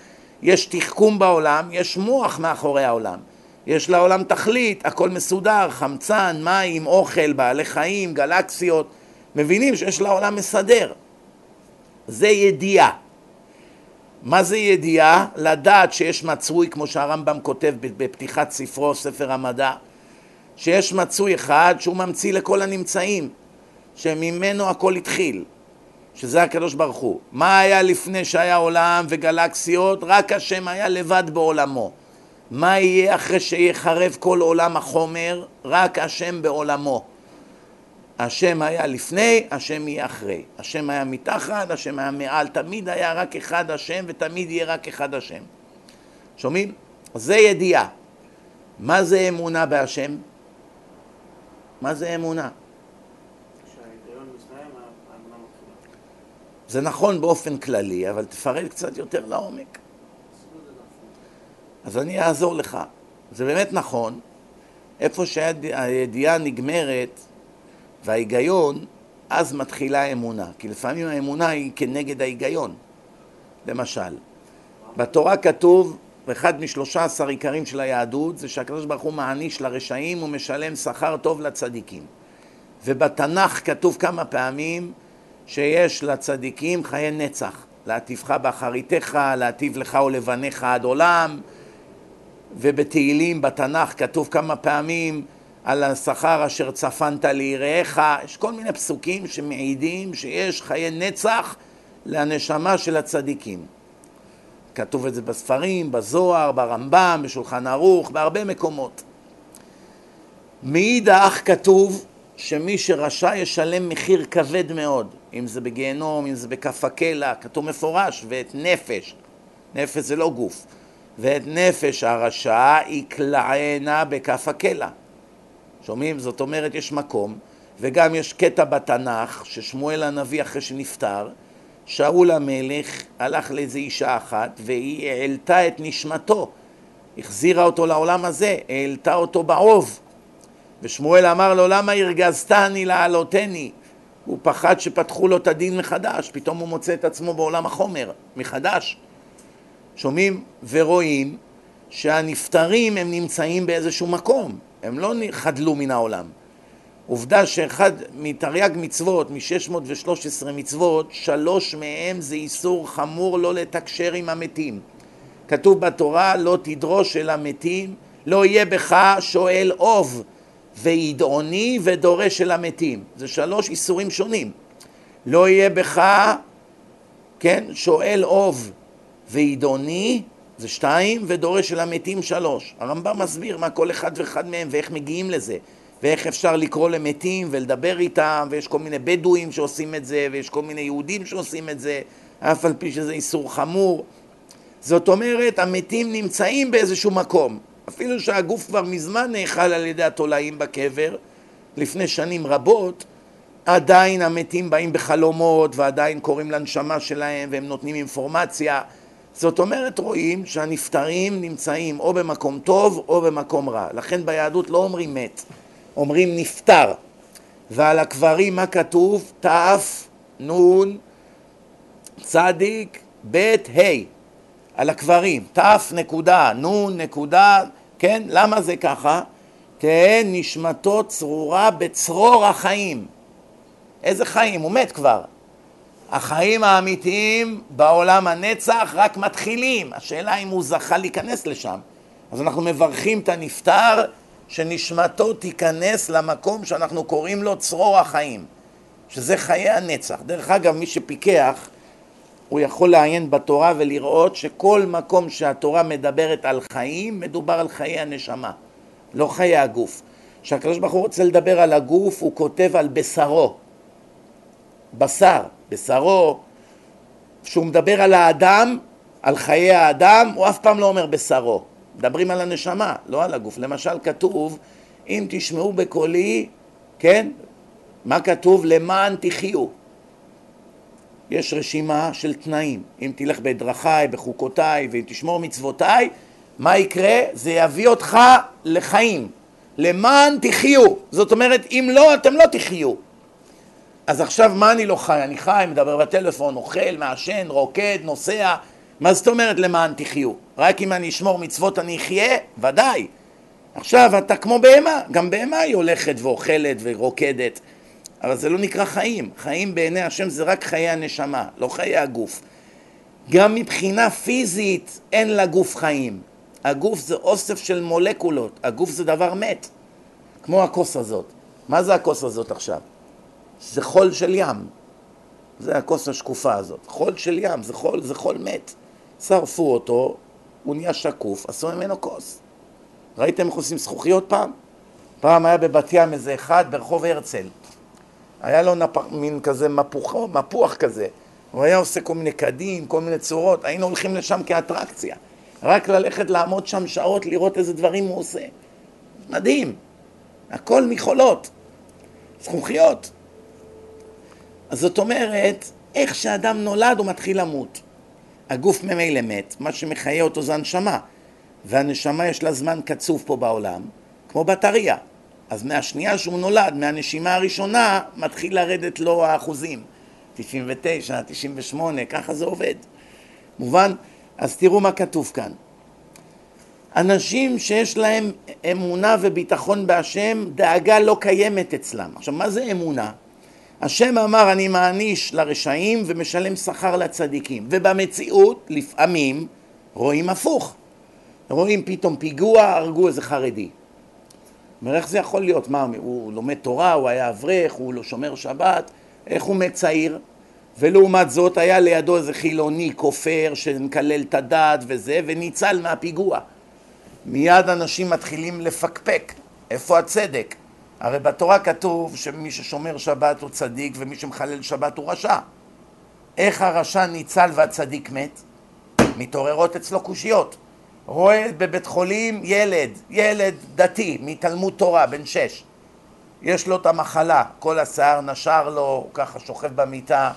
יש תחכום בעולם, יש מוח מאחורי העולם. יש לעולם תכלית, הכל מסודר, חמצן, מים, אוכל, בעלי חיים, גלקסיות. מבינים שיש לעולם מסדר. זה ידיעה. מה זה ידיעה? לדעת שיש מצוי, כמו שהרמב"ם כותב בפתיחת ספרו, ספר המדע, שיש מצוי אחד שהוא ממציא לכל הנמצאים, שממנו הכל התחיל. שזה הקדוש ברוך הוא. מה היה לפני שהיה עולם וגלקסיות? רק השם היה לבד בעולמו. מה יהיה אחרי שיחרב כל עולם החומר? רק השם בעולמו. השם היה לפני, השם יהיה אחרי. השם היה מתחת, השם היה מעל. תמיד היה רק אחד השם ותמיד יהיה רק אחד השם. שומעים? זה ידיעה. מה זה אמונה בהשם? מה זה אמונה? זה נכון באופן כללי, אבל תפרט קצת יותר לעומק. אז אני אעזור לך. זה באמת נכון, איפה שהידיעה נגמרת וההיגיון, אז מתחילה האמונה. כי לפעמים האמונה היא כנגד ההיגיון. למשל, בתורה כתוב, ואחד משלושה עשר עיקרים של היהדות זה שהקדוש ברוך הוא מעניש לרשעים ומשלם שכר טוב לצדיקים. ובתנ"ך כתוב כמה פעמים שיש לצדיקים חיי נצח, להטיבך באחריתך, להטיב לך ולבניך עד עולם, ובתהילים בתנ"ך כתוב כמה פעמים על השכר אשר צפנת ליראיך, יש כל מיני פסוקים שמעידים שיש חיי נצח לנשמה של הצדיקים. כתוב את זה בספרים, בזוהר, ברמב"ם, בשולחן ערוך, בהרבה מקומות. מאידך כתוב שמי שרשע ישלם מחיר כבד מאוד, אם זה בגיהנום, אם זה בכף הקלע, כתוב מפורש, ואת נפש, נפש זה לא גוף, ואת נפש הרשע יקלענה בכף הקלע. שומעים? זאת אומרת, יש מקום, וגם יש קטע בתנ"ך, ששמואל הנביא אחרי שנפטר, שאול המלך הלך לאיזו אישה אחת, והיא העלתה את נשמתו, החזירה אותו לעולם הזה, העלתה אותו בעוב. ושמואל אמר לו, למה הרגזתני להעלותני? הוא פחד שפתחו לו את הדין מחדש, פתאום הוא מוצא את עצמו בעולם החומר, מחדש. שומעים ורואים שהנפטרים הם נמצאים באיזשהו מקום, הם לא חדלו מן העולם. עובדה שאחד מתרי"ג מצוות, מ-613 מצוות, שלוש מהם זה איסור חמור לא לתקשר עם המתים. כתוב בתורה, לא תדרוש אל המתים, לא יהיה בך שואל אוב וידעוני ודורש אל המתים. זה שלוש איסורים שונים. לא יהיה בך, כן, שואל אוב וידעוני, זה שתיים, ודורש אל המתים שלוש. הרמב"ם מסביר מה כל אחד ואחד מהם ואיך מגיעים לזה. ואיך אפשר לקרוא למתים ולדבר איתם, ויש כל מיני בדואים שעושים את זה, ויש כל מיני יהודים שעושים את זה, אף על פי שזה איסור חמור. זאת אומרת, המתים נמצאים באיזשהו מקום. אפילו שהגוף כבר מזמן נאכל על ידי התולעים בקבר, לפני שנים רבות, עדיין המתים באים בחלומות, ועדיין קוראים לנשמה שלהם, והם נותנים אינפורמציה. זאת אומרת, רואים שהנפטרים נמצאים או במקום טוב או במקום רע. לכן ביהדות לא אומרים מת. אומרים נפטר, ועל הקברים מה כתוב? ת' נ' צדיק ב' ה' על הקברים, ת' נקודה, נ' נקודה, כן? למה זה ככה? תהא נשמתו צרורה בצרור החיים. איזה חיים? הוא מת כבר. החיים האמיתיים בעולם הנצח רק מתחילים. השאלה אם הוא זכה להיכנס לשם. אז אנחנו מברכים את הנפטר שנשמתו תיכנס למקום שאנחנו קוראים לו צרור החיים, שזה חיי הנצח. דרך אגב, מי שפיקח, הוא יכול לעיין בתורה ולראות שכל מקום שהתורה מדברת על חיים, מדובר על חיי הנשמה, לא חיי הגוף. כשהקדוש ברוך הוא רוצה לדבר על הגוף, הוא כותב על בשרו. בשר, בשרו. כשהוא מדבר על האדם, על חיי האדם, הוא אף פעם לא אומר בשרו. מדברים על הנשמה, לא על הגוף. למשל כתוב, אם תשמעו בקולי, כן? מה כתוב? למען תחיו. יש רשימה של תנאים. אם תלך בדרכיי, בחוקותיי, ואם תשמור מצוותיי, מה יקרה? זה יביא אותך לחיים. למען תחיו. זאת אומרת, אם לא, אתם לא תחיו. אז עכשיו מה אני לא חי? אני חי, מדבר בטלפון, אוכל, מעשן, רוקד, נוסע. מה זאת אומרת למען תחיו? רק אם אני אשמור מצוות אני אחיה? ודאי. עכשיו אתה כמו בהמה, גם בהמה היא הולכת ואוכלת ורוקדת, אבל זה לא נקרא חיים. חיים בעיני השם זה רק חיי הנשמה, לא חיי הגוף. גם מבחינה פיזית אין לגוף חיים. הגוף זה אוסף של מולקולות, הגוף זה דבר מת, כמו הכוס הזאת. מה זה הכוס הזאת עכשיו? זה חול של ים. זה הכוס השקופה הזאת. חול של ים, זה חול, זה חול מת. שרפו אותו, הוא נהיה שקוף, עשו ממנו כוס. ראיתם איך עושים זכוכיות פעם? פעם היה בבת ים איזה אחד ברחוב הרצל. היה לו נפ... מין כזה מפוח, מפוח כזה. הוא היה עושה כל מיני קדים, כל מיני צורות, היינו הולכים לשם כאטרקציה. רק ללכת לעמוד שם שעות, לראות איזה דברים הוא עושה. מדהים. הכל מחולות, זכוכיות. אז זאת אומרת, איך שאדם נולד הוא מתחיל למות. הגוף ממילא מת, מה שמחיה אותו זה הנשמה, והנשמה יש לה זמן קצוב פה בעולם, כמו בטריה. אז מהשנייה שהוא נולד, מהנשימה הראשונה, מתחיל לרדת לו האחוזים. 99, 98, ככה זה עובד. מובן? אז תראו מה כתוב כאן. אנשים שיש להם אמונה וביטחון בהשם, דאגה לא קיימת אצלם. עכשיו, מה זה אמונה? השם אמר, אני מעניש לרשעים ומשלם שכר לצדיקים. ובמציאות, לפעמים, רואים הפוך. רואים פתאום פיגוע, הרגו איזה חרדי. אומר, איך זה יכול להיות? מה, הוא לומד תורה, הוא היה אברך, הוא לא שומר שבת, איך הוא מת צעיר? ולעומת זאת היה לידו איזה חילוני כופר שמקלל את הדת וזה, וניצל מהפיגוע. מיד אנשים מתחילים לפקפק, איפה הצדק? הרי בתורה כתוב שמי ששומר שבת הוא צדיק ומי שמחלל שבת הוא רשע. איך הרשע ניצל והצדיק מת? מתעוררות אצלו קושיות. רואה בבית חולים ילד, ילד דתי מתלמוד תורה, בן שש. יש לו את המחלה, כל השיער נשר לו, הוא ככה שוכב במיטה.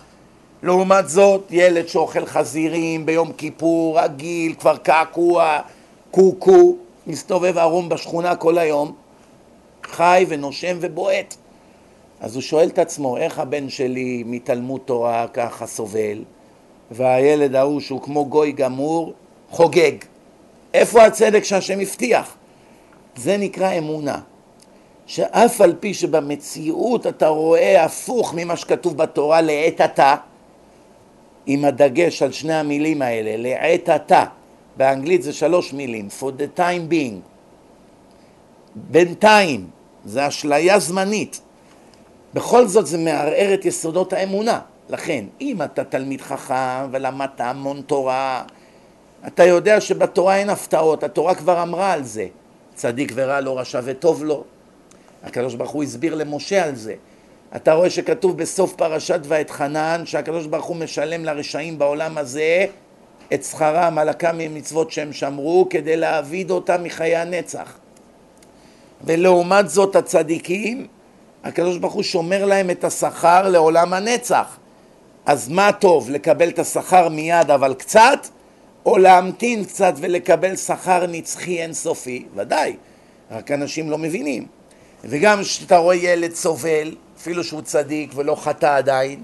לעומת זאת, ילד שאוכל חזירים ביום כיפור, רגיל, כבר קעקוע, קוקו, מסתובב ערום בשכונה כל היום, חי ונושם ובועט. אז הוא שואל את עצמו, איך הבן שלי מתלמוד תורה ככה סובל, והילד ההוא שהוא כמו גוי גמור, חוגג. איפה הצדק שהשם הבטיח? זה נקרא אמונה. שאף על פי שבמציאות אתה רואה הפוך ממה שכתוב בתורה לעת עתה, עם הדגש על שני המילים האלה, לעת עתה, באנגלית זה שלוש מילים, for the time being, בינתיים, זה אשליה זמנית. בכל זאת זה מערער את יסודות האמונה. לכן, אם אתה תלמיד חכם ולמדת המון תורה, אתה יודע שבתורה אין הפתעות, התורה כבר אמרה על זה. צדיק ורע לו, רשע וטוב לו. הקדוש ברוך הוא הסביר למשה על זה. אתה רואה שכתוב בסוף פרשת ואתחנן שהקדוש ברוך הוא משלם לרשעים בעולם הזה את שכרם על הכמה מצוות שהם שמרו כדי להעביד אותם מחיי הנצח. ולעומת זאת הצדיקים, הקדוש ברוך הוא שומר להם את השכר לעולם הנצח. אז מה טוב, לקבל את השכר מיד אבל קצת, או להמתין קצת ולקבל שכר נצחי אינסופי? ודאי, רק אנשים לא מבינים. וגם כשאתה רואה ילד סובל, אפילו שהוא צדיק ולא חטא עדיין,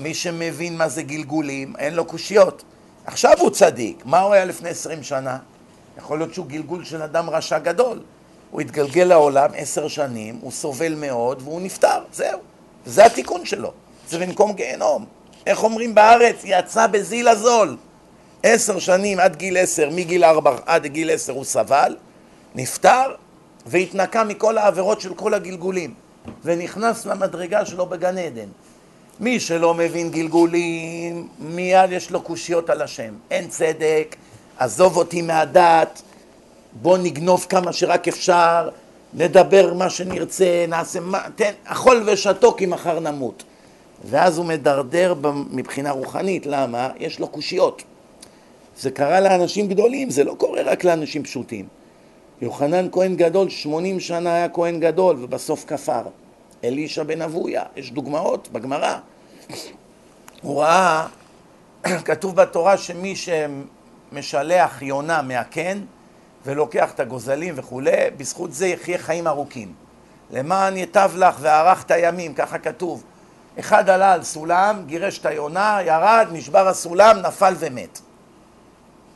מי שמבין מה זה גלגולים, אין לו קושיות. עכשיו הוא צדיק, מה הוא היה לפני עשרים שנה? יכול להיות שהוא גלגול של אדם רשע גדול. הוא התגלגל לעולם עשר שנים, הוא סובל מאוד והוא נפטר, זהו. זה התיקון שלו, זה במקום גיהנום. איך אומרים בארץ? יצא בזיל הזול. עשר שנים עד גיל עשר, מגיל ארבע עד גיל עשר הוא סבל, נפטר והתנקה מכל העבירות של כל הגלגולים ונכנס למדרגה שלו בגן עדן. מי שלא מבין גלגולים, מיד יש לו קושיות על השם. אין צדק, עזוב אותי מהדת, בוא נגנוב כמה שרק אפשר, נדבר מה שנרצה, נעשה מה, תן, אכול ושתו כי מחר נמות. ואז הוא מדרדר מבחינה רוחנית, למה? יש לו קושיות. זה קרה לאנשים גדולים, זה לא קורה רק לאנשים פשוטים. יוחנן כהן גדול, 80 שנה היה כהן גדול, ובסוף כפר. אלישע בן אבויה, יש דוגמאות בגמרא. הוא ראה, כתוב בתורה שמי שמשלח יונה מהקן ולוקח את הגוזלים וכולי, בזכות זה יחיה חיים ארוכים. למען יטב לך וארכת ימים, ככה כתוב. אחד עלה על סולם, גירש את היונה, ירד, נשבר הסולם, נפל ומת.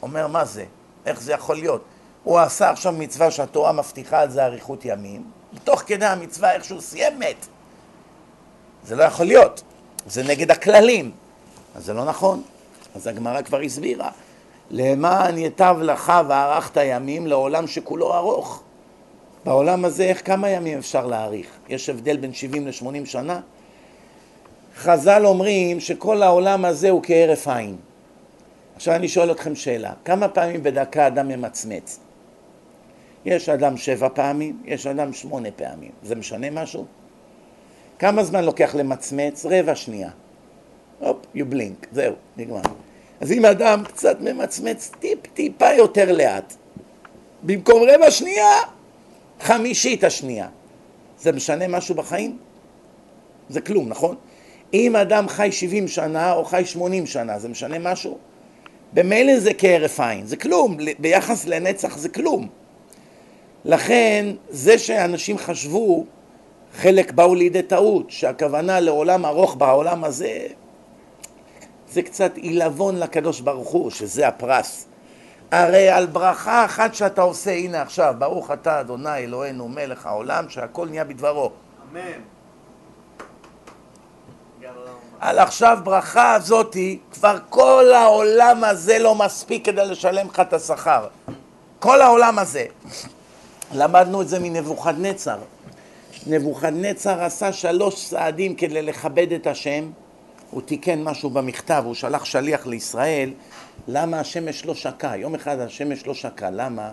אומר, מה זה? איך זה יכול להיות? הוא עשה עכשיו מצווה שהתורה מבטיחה על זה אריכות ימים, תוך כדי המצווה איכשהו סיים מת. זה לא יכול להיות, זה נגד הכללים. אז זה לא נכון. אז הגמרא כבר הסבירה. למען יטב לך וארכת ימים לעולם שכולו ארוך. בעולם הזה איך כמה ימים אפשר להאריך? יש הבדל בין 70 ל-80 שנה? חז"ל אומרים שכל העולם הזה הוא כהרף עין. עכשיו אני שואל אתכם שאלה, כמה פעמים בדקה אדם ממצמץ? יש אדם שבע פעמים, יש אדם שמונה פעמים. זה משנה משהו? כמה זמן לוקח למצמץ? רבע שנייה. הופ, you blink, זהו, נגמר. אז אם אדם קצת ממצמץ טיפ טיפה יותר לאט, במקום רבע שנייה, חמישית השנייה. זה משנה משהו בחיים? זה כלום, נכון? אם אדם חי 70 שנה או חי 80 שנה, זה משנה משהו? במילא זה כהרף עין, זה כלום, ביחס לנצח זה כלום. לכן, זה שאנשים חשבו, חלק באו לידי טעות, שהכוונה לעולם ארוך בעולם הזה, זה קצת עילבון לקדוש ברוך הוא, שזה הפרס. הרי על ברכה אחת שאתה עושה, הנה עכשיו, ברוך אתה אדוני אלוהינו מלך העולם, שהכל נהיה בדברו. אמן. על עכשיו ברכה הזאתי, כבר כל העולם הזה לא מספיק כדי לשלם לך את השכר. כל העולם הזה. למדנו את זה מנבוכדנצר. נבוכדנצר עשה שלוש צעדים כדי לכבד את השם. הוא תיקן משהו במכתב, הוא שלח שליח לישראל, למה השמש לא שקע? יום אחד השמש לא שקע, למה?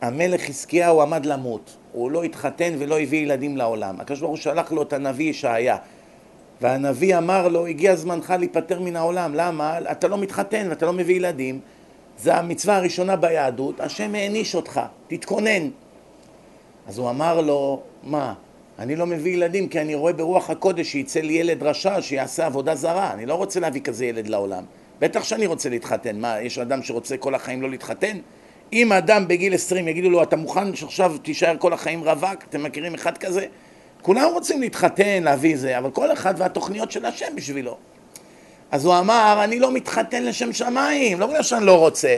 המלך חזקיהו עמד למות, הוא לא התחתן ולא הביא ילדים לעולם. הקדוש ברוך הוא שלח לו את הנביא ישעיה. והנביא אמר לו, הגיע זמנך להיפטר מן העולם. למה? אתה לא מתחתן ואתה לא מביא ילדים. זה המצווה הראשונה ביהדות, השם העניש אותך, תתכונן. אז הוא אמר לו, מה, אני לא מביא ילדים כי אני רואה ברוח הקודש שיצא לי ילד רשע שיעשה עבודה זרה, אני לא רוצה להביא כזה ילד לעולם. בטח שאני רוצה להתחתן. מה, יש אדם שרוצה כל החיים לא להתחתן? אם אדם בגיל 20 יגידו לו, אתה מוכן שעכשיו תישאר כל החיים רווק? אתם מכירים אחד כזה? כולם רוצים להתחתן, להביא זה, אבל כל אחד והתוכניות של השם בשבילו. אז הוא אמר, אני לא מתחתן לשם שמיים, לא בגלל שאני לא רוצה.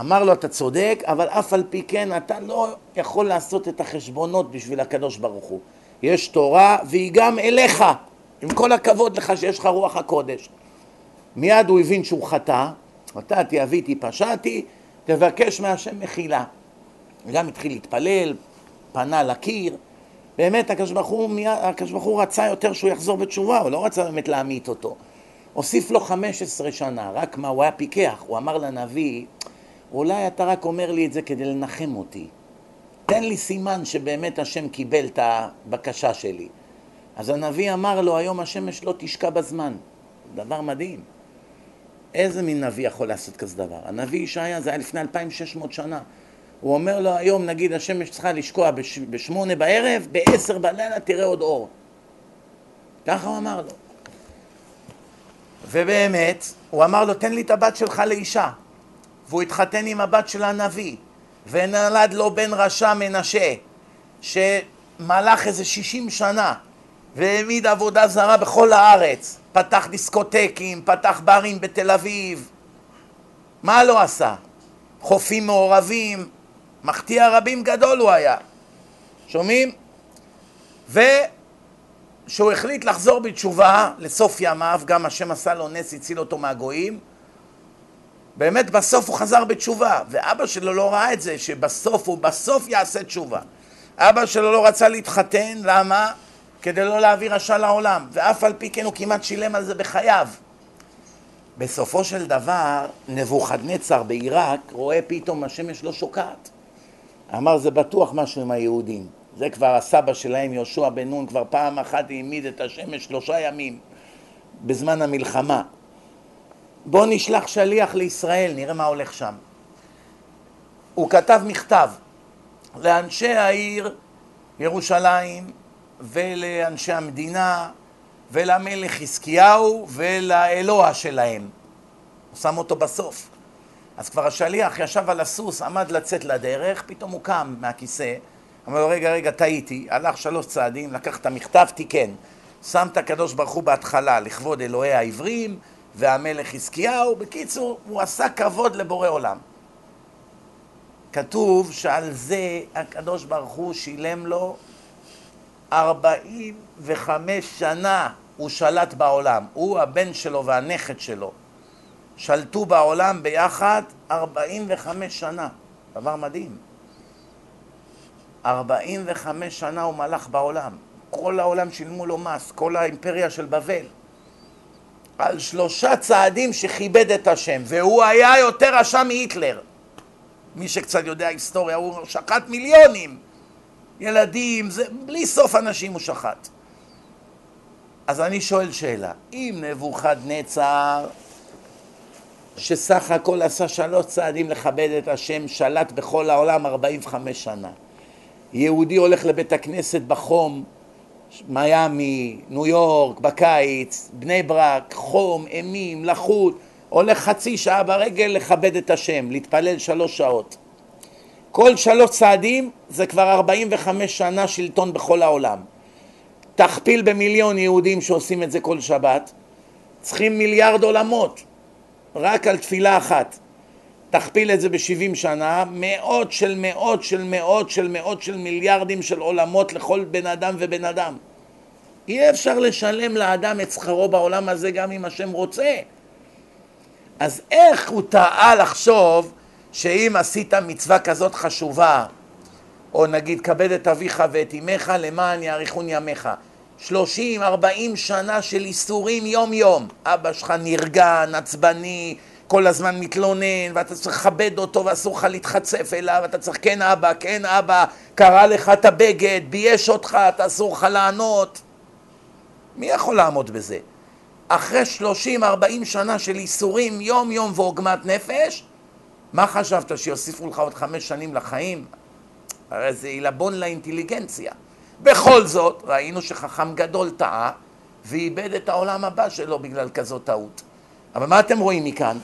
אמר לו, אתה צודק, אבל אף על פי כן אתה לא יכול לעשות את החשבונות בשביל הקדוש ברוך הוא. יש תורה והיא גם אליך, עם כל הכבוד לך שיש לך רוח הקודש. מיד הוא הבין שהוא חטא, חטאתי, אביתי, פשעתי, תבקש מהשם מחילה. וגם התחיל להתפלל, פנה לקיר, באמת הקדוש ברוך הוא, רצה יותר שהוא יחזור בתשובה, הוא לא רצה באמת להמית אותו. הוסיף לו 15 שנה, רק מה, הוא היה פיקח, הוא אמר לנביא, אולי אתה רק אומר לי את זה כדי לנחם אותי. תן לי סימן שבאמת השם קיבל את הבקשה שלי. אז הנביא אמר לו, היום השמש לא תשקע בזמן. דבר מדהים. איזה מין נביא יכול לעשות כזה דבר? הנביא ישעיה זה היה לפני 2,600 שנה. הוא אומר לו היום, נגיד, השמש צריכה לשקוע בש, בשמונה בערב, בעשר בלילה תראה עוד אור. ככה הוא אמר לו. ובאמת, הוא אמר לו, תן לי את הבת שלך לאישה. והוא התחתן עם הבת של הנביא, ונולד לו בן רשע מנשה, שמלך איזה שישים שנה, והעמיד עבודה זרה בכל הארץ. פתח דיסקוטקים, פתח ברים בתל אביב. מה לא עשה? חופים מעורבים, מחטיא רבים גדול הוא היה. שומעים? וכשהוא החליט לחזור בתשובה לסוף ימיו, גם השם עשה לו נס, הציל אותו מהגויים, באמת בסוף הוא חזר בתשובה, ואבא שלו לא ראה את זה, שבסוף הוא בסוף יעשה תשובה. אבא שלו לא רצה להתחתן, למה? כדי לא להביא רשע לעולם, ואף על פי כן הוא כמעט שילם על זה בחייו. בסופו של דבר, נבוכדנצר בעיראק רואה פתאום השמש לא שוקעת. אמר זה בטוח משהו עם היהודים. זה כבר הסבא שלהם, יהושע בן נון, כבר פעם אחת העמיד את השמש שלושה ימים בזמן המלחמה. בואו נשלח שליח לישראל, נראה מה הולך שם. הוא כתב מכתב לאנשי העיר ירושלים ולאנשי המדינה ולמלך חזקיהו ולאלוה שלהם. הוא שם אותו בסוף. אז כבר השליח ישב על הסוס, עמד לצאת לדרך, פתאום הוא קם מהכיסא, אמר לו, רגע, רגע, טעיתי, הלך שלוש צעדים, לקח את המכתב, תיקן. שם את הקדוש ברוך הוא בהתחלה לכבוד אלוהי העברים והמלך חזקיהו, בקיצור, הוא עשה כבוד לבורא עולם. כתוב שעל זה הקדוש ברוך הוא שילם לו ארבעים וחמש שנה הוא שלט בעולם, הוא הבן שלו והנכד שלו. שלטו בעולם ביחד 45 שנה, דבר מדהים. 45 שנה הוא מלך בעולם, כל העולם שילמו לו מס, כל האימפריה של בבל. על שלושה צעדים שכיבד את השם, והוא היה יותר רשע מהיטלר. מי שקצת יודע היסטוריה, הוא שחט מיליונים. ילדים, זה, בלי סוף אנשים הוא שחט. אז אני שואל שאלה, אם נבוכדנצר, שסך הכל עשה שלוש צעדים לכבד את השם, שלט בכל העולם 45 שנה. יהודי הולך לבית הכנסת בחום, מיאמי, ניו יורק, בקיץ, בני ברק, חום, אימים, לחות, הולך חצי שעה ברגל לכבד את השם, להתפלל שלוש שעות. כל שלוש צעדים זה כבר 45 שנה שלטון בכל העולם. תכפיל במיליון יהודים שעושים את זה כל שבת, צריכים מיליארד עולמות רק על תפילה אחת. תכפיל את זה בשבעים שנה, מאות של מאות של מאות של מאות של מיליארדים של עולמות לכל בן אדם ובן אדם. אי אפשר לשלם לאדם את שכרו בעולם הזה גם אם השם רוצה. אז איך הוא טעה לחשוב שאם עשית מצווה כזאת חשובה, או נגיד כבד את אביך ואת אמך למען יאריכון ימיך, שלושים, ארבעים שנה של איסורים יום יום, אבא שלך נרגן, עצבני, כל הזמן מתלונן, ואתה צריך לכבד אותו ואסור לך להתחצף אליו, אתה צריך כן אבא, כן אבא, קרא לך את הבגד, בייש אותך, אתה אסור לך לענות. מי יכול לעמוד בזה? אחרי שלושים, ארבעים שנה של איסורים יום יום ועוגמת נפש, מה חשבת, שיוסיפו לך עוד חמש שנים לחיים? הרי זה עילבון לאינטליגנציה. בכל זאת, ראינו שחכם גדול טעה ואיבד את העולם הבא שלו בגלל כזאת טעות. אבל מה אתם רואים מכאן?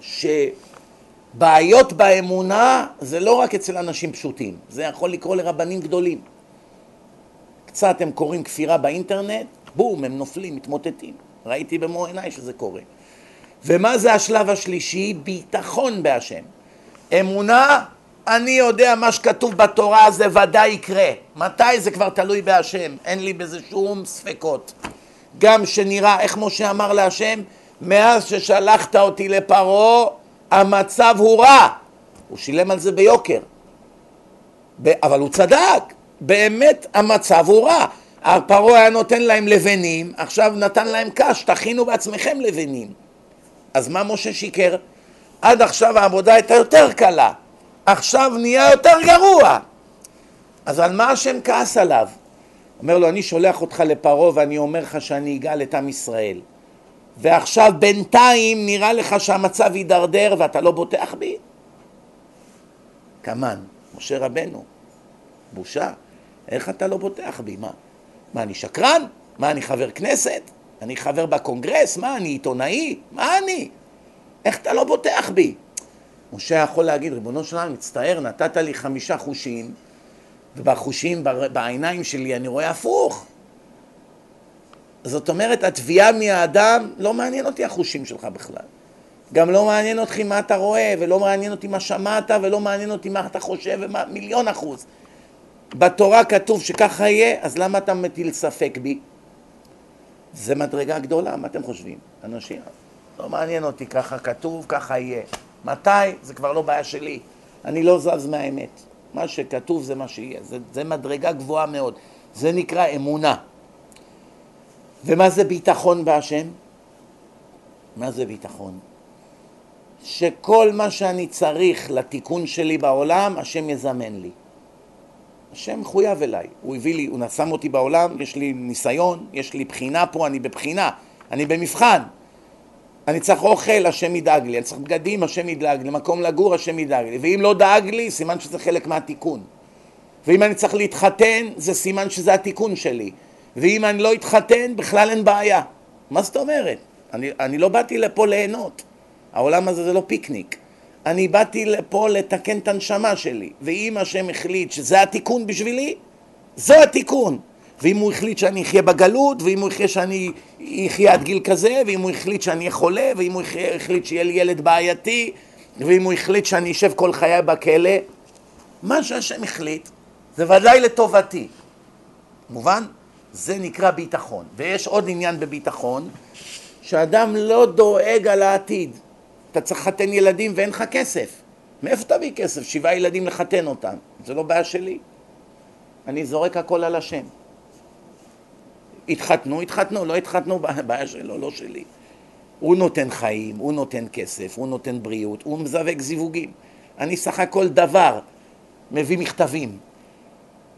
שבעיות באמונה זה לא רק אצל אנשים פשוטים, זה יכול לקרות לרבנים גדולים. קצת הם קוראים כפירה באינטרנט, בום, הם נופלים, מתמוטטים. ראיתי במו עיניי שזה קורה. ומה זה השלב השלישי? ביטחון בהשם. אמונה, אני יודע מה שכתוב בתורה זה ודאי יקרה. מתי זה כבר תלוי בהשם, אין לי בזה שום ספקות. גם שנראה, איך משה אמר להשם? מאז ששלחת אותי לפרעה, המצב הוא רע. הוא שילם על זה ביוקר. אבל הוא צדק, באמת המצב הוא רע. פרעה היה נותן להם לבנים, עכשיו נתן להם קש, תכינו בעצמכם לבנים. אז מה משה שיקר? עד עכשיו העבודה הייתה יותר קלה, עכשיו נהיה יותר גרוע. אז על מה השם כעס עליו? אומר לו, אני שולח אותך לפרעה ואני אומר לך שאני אגאל את עם ישראל. ועכשיו בינתיים נראה לך שהמצב יידרדר ואתה לא בוטח בי? כמן, משה רבנו, בושה, איך אתה לא בוטח בי? מה? מה, אני שקרן? מה, אני חבר כנסת? אני חבר בקונגרס? מה, אני עיתונאי? מה אני? איך אתה לא בוטח בי? משה יכול להגיד, ריבונו של עולם, מצטער, נתת לי חמישה חושים, ובחושים, בעיניים שלי אני רואה הפוך. זאת אומרת, התביעה מהאדם, לא מעניין אותי החושים שלך בכלל. גם לא מעניין אותי מה אתה רואה, ולא מעניין אותי מה שמעת, ולא מעניין אותי מה אתה חושב, ומה, מיליון אחוז. בתורה כתוב שככה יהיה, אז למה אתה מטיל ספק בי? זה מדרגה גדולה, מה אתם חושבים? אנשים, לא מעניין אותי, ככה כתוב, ככה יהיה. מתי? זה כבר לא בעיה שלי. אני לא זז מהאמת. מה שכתוב זה מה שיהיה. זה, זה מדרגה גבוהה מאוד. זה נקרא אמונה. ומה זה ביטחון בהשם? מה זה ביטחון? שכל מה שאני צריך לתיקון שלי בעולם, השם יזמן לי. השם מחויב אליי, הוא הביא לי, הוא שם אותי בעולם, יש לי ניסיון, יש לי בחינה פה, אני בבחינה, אני במבחן. אני צריך אוכל, השם ידאג לי, אני צריך בגדים, השם ידאג לי, מקום לגור, השם ידאג לי, ואם לא דאג לי, סימן שזה חלק מהתיקון. ואם אני צריך להתחתן, זה סימן שזה התיקון שלי. ואם אני לא אתחתן, בכלל אין בעיה. מה זאת אומרת? אני, אני לא באתי לפה ליהנות. העולם הזה זה לא פיקניק. אני באתי לפה לתקן את הנשמה שלי, ואם השם החליט שזה התיקון בשבילי, זה התיקון. ואם הוא החליט שאני אחיה בגלות, ואם הוא החליט שאני אחיה עד גיל כזה, ואם הוא החליט שאני אהיה חולה, ואם הוא החליט שיהיה לי ילד בעייתי, ואם הוא החליט שאני אשב כל חיי בכלא, מה שהשם החליט זה ודאי לטובתי. מובן? זה נקרא ביטחון. ויש עוד עניין בביטחון, שאדם לא דואג על העתיד. אתה צריך לחתן ילדים ואין לך כסף. מאיפה תביא כסף? שבעה ילדים לחתן אותם. זה לא בעיה שלי. אני זורק הכל על השם. התחתנו, התחתנו, לא התחתנו, בעיה שלו, לא שלי. הוא נותן חיים, הוא נותן כסף, הוא נותן בריאות, הוא מזווק זיווגים. אני סך הכל דבר, מביא מכתבים.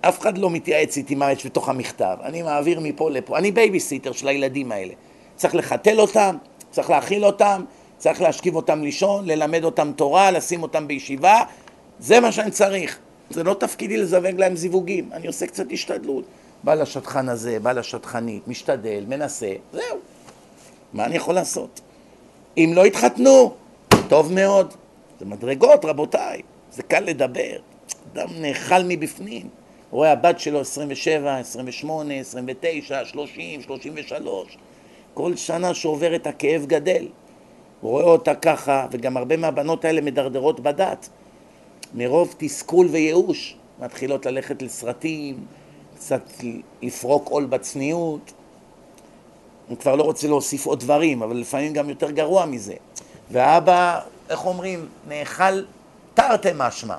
אף אחד לא מתייעץ איתי מה יש בתוך המכתב. אני מעביר מפה לפה. אני בייביסיטר של הילדים האלה. צריך לחתל אותם, צריך להאכיל אותם, צריך להשכיב אותם לישון, ללמד אותם תורה, לשים אותם בישיבה. זה מה שאני צריך. זה לא תפקידי לזווג להם זיווגים. אני עושה קצת השתדלות. בא לשדכן הזה, בא לשדכנית, משתדל, מנסה, זהו. מה אני יכול לעשות? אם לא יתחתנו, טוב מאוד. זה מדרגות, רבותיי. זה קל לדבר. אדם נאכל מבפנים. רואה הבת שלו 27, 28, 29, 30, 33. כל שנה שעוברת הכאב גדל. הוא רואה אותה ככה, וגם הרבה מהבנות האלה מדרדרות בדת. מרוב תסכול וייאוש, מתחילות ללכת לסרטים, קצת לפרוק עול בצניעות. אני כבר לא רוצה להוסיף עוד דברים, אבל לפעמים גם יותר גרוע מזה. והאבא, איך אומרים, נאכל תרתי משמע.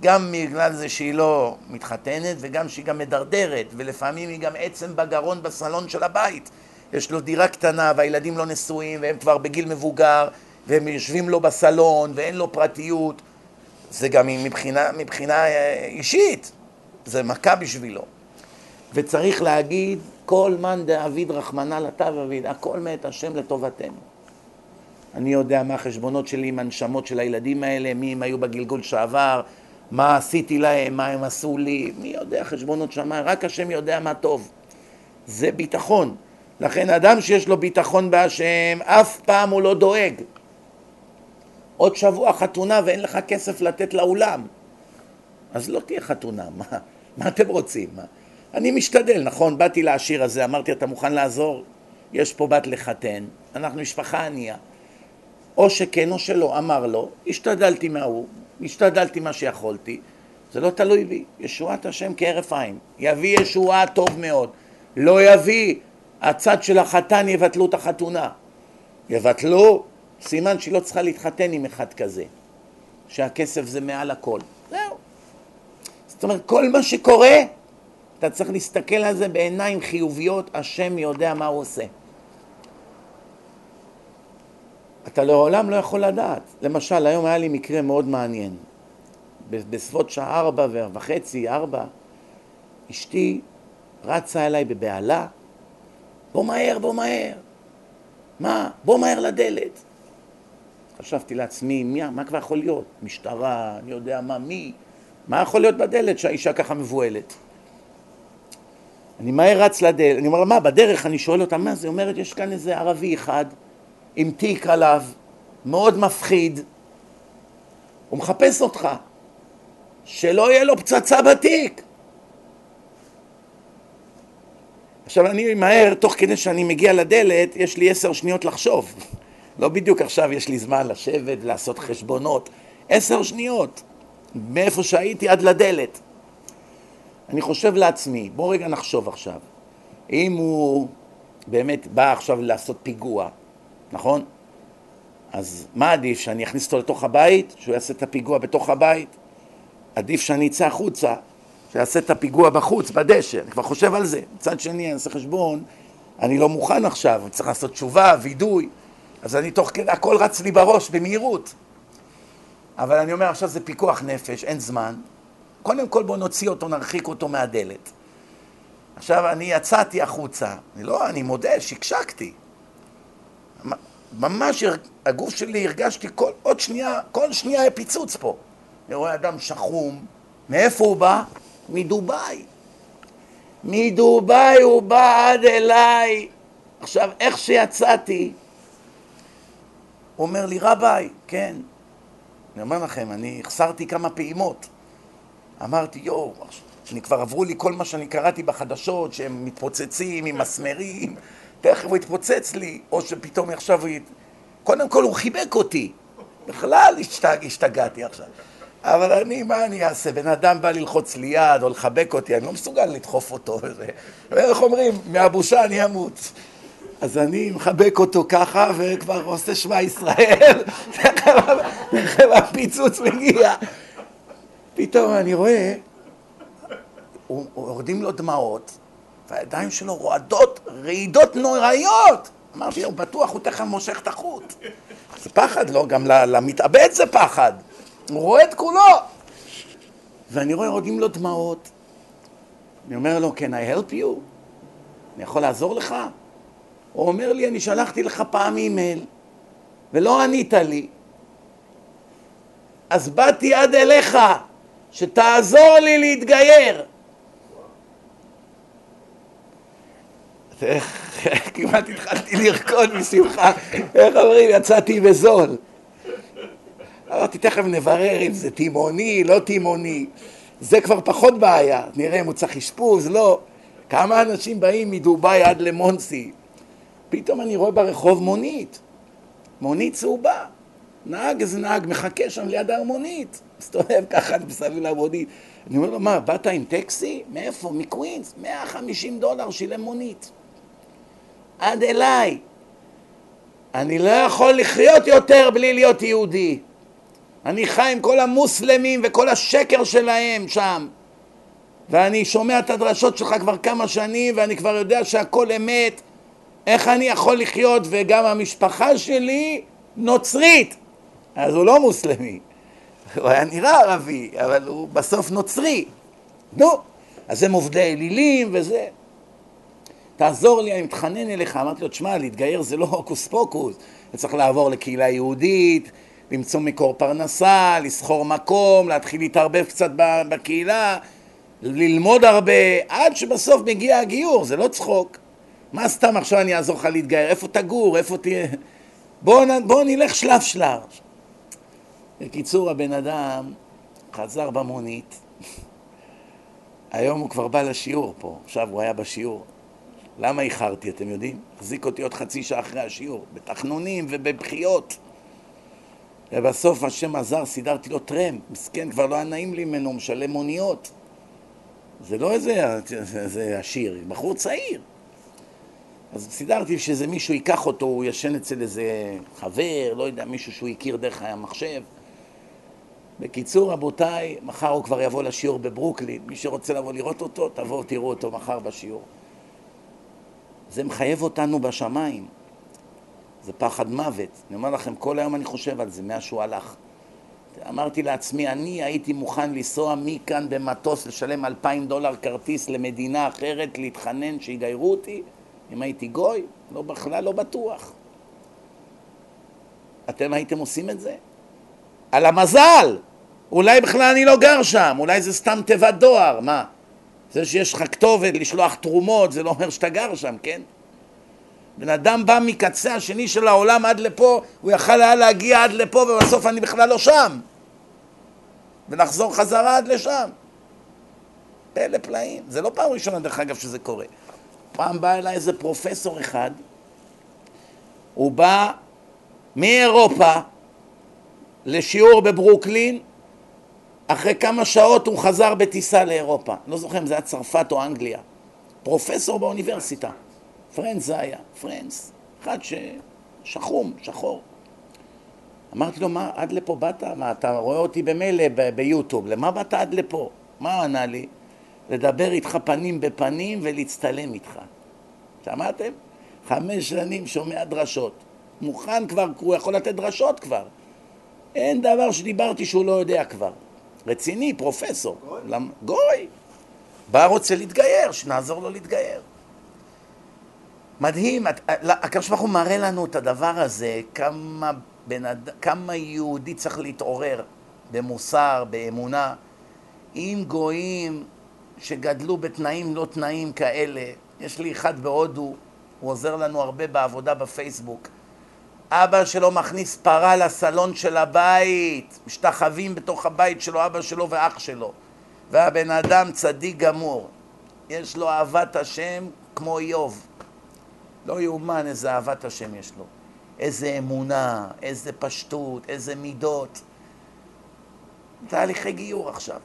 גם בגלל זה שהיא לא מתחתנת וגם שהיא גם מדרדרת ולפעמים היא גם עצם בגרון בסלון של הבית. יש לו דירה קטנה והילדים לא נשואים והם כבר בגיל מבוגר והם יושבים לו בסלון ואין לו פרטיות. זה גם מבחינה, מבחינה אה, אישית, זה מכה בשבילו. וצריך להגיד, כל מאן דאביד רחמנא לטב אביד, הכל מאת השם לטובתנו. אני יודע מה החשבונות שלי עם הנשמות של הילדים האלה, מי הם היו בגלגול שעבר, מה עשיתי להם, מה הם עשו לי, מי יודע חשבונות שמיים, רק השם יודע מה טוב. זה ביטחון. לכן אדם שיש לו ביטחון בהשם, אף פעם הוא לא דואג. עוד שבוע חתונה ואין לך כסף לתת לאולם. אז לא תהיה חתונה, מה, מה אתם רוצים? מה? אני משתדל, נכון? באתי לעשיר הזה, אמרתי, אתה מוכן לעזור? יש פה בת לחתן, אנחנו משפחה ענייה. או שכן או שלא, אמר לו, השתדלתי מההוא, השתדלתי מה שיכולתי, זה לא תלוי בי, ישועת השם כהרף עין, יביא ישועה טוב מאוד, לא יביא, הצד של החתן יבטלו את החתונה, יבטלו, סימן שהיא לא צריכה להתחתן עם אחד כזה, שהכסף זה מעל הכל, זהו. זאת אומרת, כל מה שקורה, אתה צריך להסתכל על זה בעיניים חיוביות, השם יודע מה הוא עושה. אתה לעולם לא יכול לדעת. למשל, היום היה לי מקרה מאוד מעניין. בסביבות שעה ארבע וחצי, ארבע, אשתי רצה אליי בבהלה, בוא מהר, בוא מהר. מה? בוא מהר לדלת. חשבתי לעצמי, מי, מה כבר יכול להיות? משטרה, אני יודע מה, מי? מה יכול להיות בדלת שהאישה ככה מבוהלת? אני מהר רץ לדלת, אני אומר לה, מה, בדרך אני שואל אותה, מה זה? אומרת, יש כאן איזה ערבי אחד עם תיק עליו, מאוד מפחיד, הוא מחפש אותך, שלא יהיה לו פצצה בתיק. עכשיו אני מהר, תוך כדי שאני מגיע לדלת, יש לי עשר שניות לחשוב. לא בדיוק עכשיו יש לי זמן לשבת ולעשות חשבונות. עשר שניות, מאיפה שהייתי עד לדלת. אני חושב לעצמי, בוא רגע נחשוב עכשיו. אם הוא באמת בא עכשיו לעשות פיגוע, נכון? אז מה עדיף, שאני אכניס אותו לתוך הבית, שהוא יעשה את הפיגוע בתוך הבית? עדיף שאני אצא החוצה, שיעשה את הפיגוע בחוץ, בדשא, אני כבר חושב על זה. מצד שני, אני אעשה חשבון, אני לא מוכן עכשיו, אני צריך לעשות תשובה, וידוי, אז אני תוך כדי, הכל רץ לי בראש במהירות. אבל אני אומר, עכשיו זה פיקוח נפש, אין זמן. קודם כל בואו נוציא אותו, נרחיק אותו מהדלת. עכשיו, אני יצאתי החוצה, אני לא, אני מודה, שקשקתי. ממש הגוף שלי הרגשתי כל, עוד שנייה, כל שנייה היה פיצוץ פה. אני רואה אדם שחום, מאיפה הוא בא? מדובאי. מדובאי הוא בא עד אליי. עכשיו, איך שיצאתי, הוא אומר לי, רביי, כן. אני אומר לכם, אני החסרתי כמה פעימות. אמרתי, יואו, אני כבר עברו לי כל מה שאני קראתי בחדשות, שהם מתפוצצים עם מסמרים, תכף הוא יתפוצץ לי, או שפתאום עכשיו הוא... ית... קודם כל הוא חיבק אותי, בכלל השתג, השתגעתי עכשיו. אבל אני, מה אני אעשה? בן אדם בא ללחוץ לי יד או לחבק אותי, אני לא מסוגל לדחוף אותו. ואיך אומרים, מהבושה אני אמות. אז אני מחבק אותו ככה, וכבר עושה שמע ישראל, תכף הפיצוץ מגיע. פתאום אני רואה, יורדים לו דמעות, והידיים שלו רועדות, רעידות נוראיות. אמרתי, הוא בטוח, הוא תכף מושך את החוט. זה פחד, לא? גם למתאבד זה פחד. הוא רואה את כולו. ואני רואה, יורדים לו דמעות, אני אומר לו, can I help you? אני יכול לעזור לך? הוא אומר לי, אני שלחתי לך פעם אימייל ולא ענית לי. אז באתי עד אליך, שתעזור לי להתגייר. כמעט התחלתי לרקוד משמחה, איך אומרים, יצאתי בזול. אמרתי, תכף נברר אם זה תימוני, לא תימוני. זה כבר פחות בעיה, נראה אם הוא צריך אשפוז, לא. כמה אנשים באים מדובאי עד למונסי. פתאום אני רואה ברחוב מונית, מונית צהובה. נהג, איזה נהג, מחכה שם ליד ההרמונית. מסתובב ככה מסביב למונית. אני אומר לו, מה, באת עם טקסי? מאיפה? מקווינס? 150 דולר שילם מונית. עד אליי. אני לא יכול לחיות יותר בלי להיות יהודי. אני חי עם כל המוסלמים וכל השקר שלהם שם. ואני שומע את הדרשות שלך כבר כמה שנים ואני כבר יודע שהכל אמת. איך אני יכול לחיות וגם המשפחה שלי נוצרית. אז הוא לא מוסלמי. הוא היה נראה ערבי, אבל הוא בסוף נוצרי. נו, אז הם עובדי אלילים וזה. תעזור לי, אני מתחנן אליך. אמרתי לו, תשמע, להתגייר זה לא הוקוס פוקוס. צריך לעבור לקהילה יהודית, למצוא מקור פרנסה, לסחור מקום, להתחיל להתערבב קצת בקהילה, ללמוד הרבה, עד שבסוף מגיע הגיור, זה לא צחוק. מה סתם עכשיו אני אעזור לך להתגייר? איפה תגור? איפה תהיה? בואו בוא נלך שלב שלב. בקיצור, הבן אדם חזר במונית. היום הוא כבר בא לשיעור פה, עכשיו הוא היה בשיעור. למה איחרתי, אתם יודעים? החזיק אותי עוד חצי שעה אחרי השיעור, בתחנונים ובבכיות. ובסוף השם עזר, סידרתי לו טרמפ, מסכן, כבר לא היה נעים לי ממנו, משלם מוניות. זה לא איזה, איזה עשיר, בחור צעיר. אז סידרתי שאיזה מישהו ייקח אותו, הוא ישן אצל איזה חבר, לא יודע, מישהו שהוא הכיר דרך המחשב. בקיצור, רבותיי, מחר הוא כבר יבוא לשיעור בברוקלין. מי שרוצה לבוא לראות אותו, תבואו תראו אותו מחר בשיעור. זה מחייב אותנו בשמיים. זה פחד מוות. אני אומר לכם, כל היום אני חושב על זה, מאז שהוא הלך. אמרתי לעצמי, אני הייתי מוכן לנסוע מכאן במטוס, לשלם אלפיים דולר כרטיס למדינה אחרת, להתחנן שיגיירו אותי, אם הייתי גוי, לא בכלל לא בטוח. אתם הייתם עושים את זה? על המזל! אולי בכלל אני לא גר שם, אולי זה סתם תיבת דואר, מה? זה שיש לך כתובת לשלוח תרומות, זה לא אומר שאתה גר שם, כן? בן אדם בא מקצה השני של העולם עד לפה, הוא יכל היה להגיע עד לפה ובסוף אני בכלל לא שם. ונחזור חזרה עד לשם. פלא פלאים. זה לא פעם ראשונה, דרך אגב, שזה קורה. פעם בא אליי איזה פרופסור אחד, הוא בא מאירופה לשיעור בברוקלין, אחרי כמה שעות הוא חזר בטיסה לאירופה. לא זוכר אם זה היה צרפת או אנגליה. פרופסור באוניברסיטה. פרנס זה היה, פרנס. אחד ששחום, שחור. אמרתי לו, מה, עד לפה באת? מה, אתה רואה אותי במילא ביוטיוב, למה באת עד לפה? מה הוא ענה לי? לדבר איתך פנים בפנים ולהצטלם איתך. שמעתם? חמש שנים שומע דרשות. מוכן כבר, הוא יכול לתת דרשות כבר. אין דבר שדיברתי שהוא לא יודע כבר. רציני, פרופסור. גוי. גוי. בא רוצה להתגייר, שנעזור לו להתגייר. מדהים, הקדוש ברוך הוא מראה לנו את הדבר הזה, כמה, בנד... כמה יהודי צריך להתעורר במוסר, באמונה. אם גויים שגדלו בתנאים לא תנאים כאלה, יש לי אחד בהודו, הוא עוזר לנו הרבה בעבודה בפייסבוק. אבא שלו מכניס פרה לסלון של הבית, משתחווים בתוך הבית שלו, אבא שלו ואח שלו. והבן אדם צדיק גמור, יש לו אהבת השם כמו איוב. לא יאומן איזה אהבת השם יש לו. איזה אמונה, איזה פשטות, איזה מידות. תהליכי גיור עכשיו.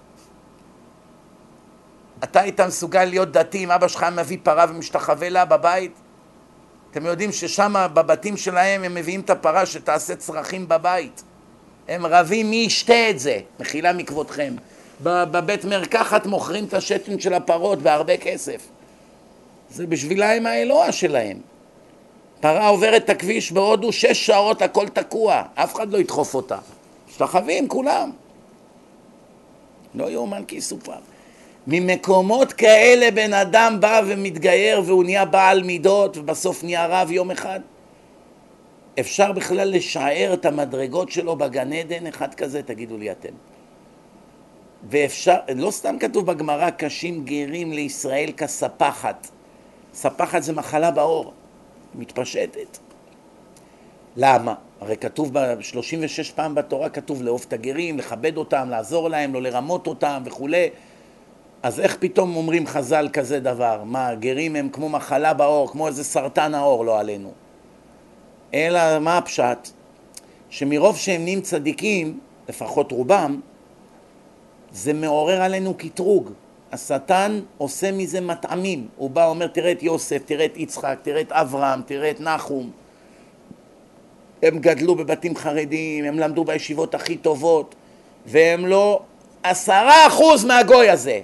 אתה היית מסוגל להיות דתי אם אבא שלך מביא פרה ומשתחווה לה בבית? אתם יודעים ששם בבתים שלהם הם מביאים את הפרה שתעשה צרכים בבית. הם רבים מי ישתה את זה, מחילה מכבודכם. בבית מרקחת מוכרים את השתן של הפרות בהרבה כסף. זה בשבילם האלוה שלהם. פרה עוברת את הכביש בהודו שש שעות הכל תקוע, אף אחד לא ידחוף אותה. משתחווים כולם. לא יאומן כי יסופר. ממקומות כאלה בן אדם בא ומתגייר והוא נהיה בעל מידות ובסוף נהיה רב יום אחד? אפשר בכלל לשער את המדרגות שלו בגן עדן, אחד כזה, תגידו לי אתם. ואפשר, לא סתם כתוב בגמרא, קשים גרים לישראל כספחת. ספחת זה מחלה בעור, מתפשטת. למה? הרי כתוב ב-36 פעם בתורה, כתוב לאהוב את הגרים, לכבד אותם, לעזור להם, לא לרמות אותם וכולי. אז איך פתאום אומרים חז"ל כזה דבר? מה, הגרים הם כמו מחלה בעור, כמו איזה סרטן העור, לא עלינו. אלא מה הפשט? שמרוב שהם נהיים צדיקים, לפחות רובם, זה מעורר עלינו קטרוג. השטן עושה מזה מטעמים. הוא בא, אומר, תראה את יוסף, תראה את יצחק, תראה את אברהם, תראה את נחום. הם גדלו בבתים חרדיים, הם למדו בישיבות הכי טובות, והם לא עשרה אחוז מהגוי הזה.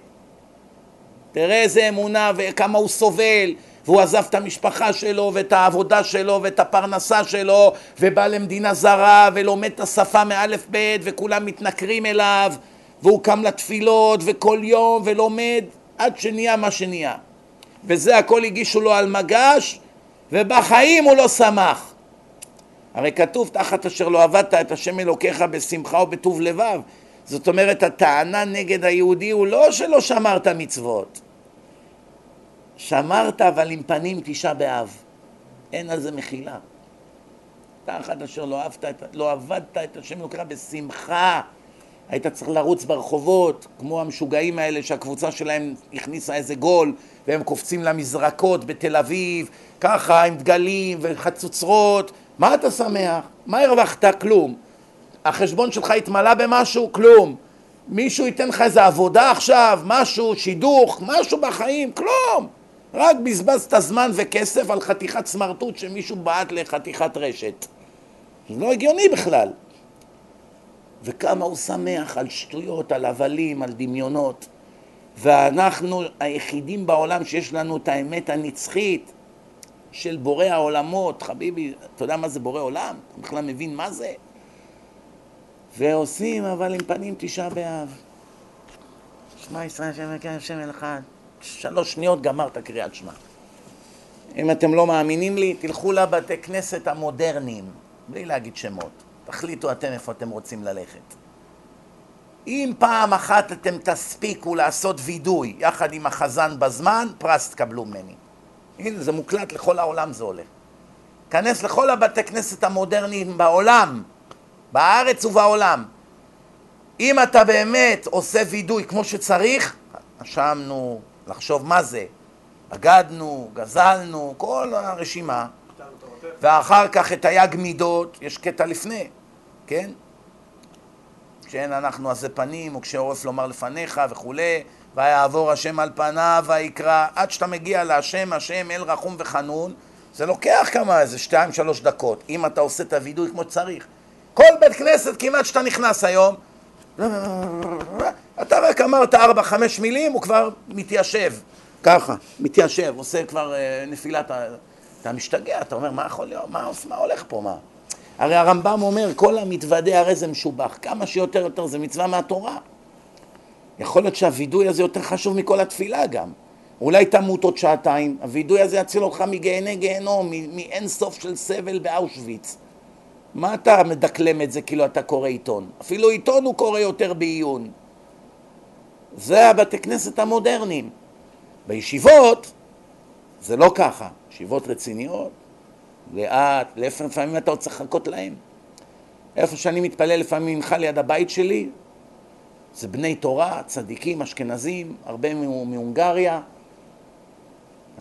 תראה איזה אמונה וכמה הוא סובל, והוא עזב את המשפחה שלו ואת העבודה שלו ואת הפרנסה שלו ובא למדינה זרה ולומד את השפה מאלף בית וכולם מתנכרים אליו והוא קם לתפילות וכל יום ולומד עד שנהיה מה שנהיה. וזה הכל הגישו לו על מגש ובחיים הוא לא שמח. הרי כתוב תחת אשר לא עבדת את השם אלוקיך בשמחה ובטוב לבב זאת אומרת הטענה נגד היהודי הוא לא שלא שמרת מצוות שמרת אבל עם פנים תשעה באב אין על זה מחילה תחת אשר לא, אהבת, לא עבדת את השם אלוקיך בשמחה היית צריך לרוץ ברחובות, כמו המשוגעים האלה שהקבוצה שלהם הכניסה איזה גול והם קופצים למזרקות בתל אביב, ככה עם דגלים וחצוצרות, מה אתה שמח? מה הרווחת? כלום. החשבון שלך התמלא במשהו? כלום. מישהו ייתן לך איזה עבודה עכשיו, משהו, שידוך, משהו בחיים? כלום. רק בזבזת זמן וכסף על חתיכת סמרטוט שמישהו בעט לחתיכת רשת. זה לא הגיוני בכלל. וכמה הוא שמח על שטויות, על הבלים, על דמיונות. ואנחנו היחידים בעולם שיש לנו את האמת הנצחית של בורא העולמות. חביבי, אתה יודע מה זה בורא עולם? אתה בכלל מבין מה זה? ועושים אבל עם פנים תשעה באב. שמע ישראל שם אלוקים השם אחד. שלוש שניות גמרת קריאת שמע. אם אתם לא מאמינים לי, תלכו לבתי כנסת המודרניים, בלי להגיד שמות. תחליטו אתם איפה אתם רוצים ללכת. אם פעם אחת אתם תספיקו לעשות וידוי יחד עם החזן בזמן, פרס תקבלו ממני. הנה, זה מוקלט לכל העולם זה עולה. כנס לכל הבתי כנסת המודרניים בעולם, בארץ ובעולם. אם אתה באמת עושה וידוי כמו שצריך, אשמנו, לחשוב מה זה. בגדנו, גזלנו, כל הרשימה. ואחר כך את היג מידות, יש קטע לפני. כן? כשאין אנחנו עזי פנים, או כשעורף לומר לפניך וכולי, ויעבור השם על פניו ויקרא, עד שאתה מגיע להשם, השם אל רחום וחנון, זה לוקח כמה, איזה שתיים, שלוש דקות, אם אתה עושה את הווידוי כמו שצריך. כל בית כנסת כמעט שאתה נכנס היום, אתה רק אמרת ארבע, חמש מילים, הוא כבר מתיישב, ככה, מתיישב, עושה כבר אה, נפילת, אתה משתגע, אתה אומר, מה יכול להיות, מה, מה הולך פה, מה? הרי הרמב"ם אומר, כל המתוודה הרי זה משובח, כמה שיותר יותר זה מצווה מהתורה. יכול להיות שהווידוי הזה יותר חשוב מכל התפילה גם. אולי תמות עוד שעתיים, הווידוי הזה יציל אותך מגיהני גיהנום, מאין סוף של סבל באושוויץ. מה אתה מדקלם את זה כאילו אתה קורא עיתון? אפילו עיתון הוא קורא יותר בעיון. זה הבתי כנסת המודרניים. בישיבות זה לא ככה. ישיבות רציניות, לאט, לפעמים אתה עוד צריך לחכות להם. איפה שאני מתפלל לפעמים ממך ליד הבית שלי, זה בני תורה, צדיקים, אשכנזים, הרבה מהונגריה.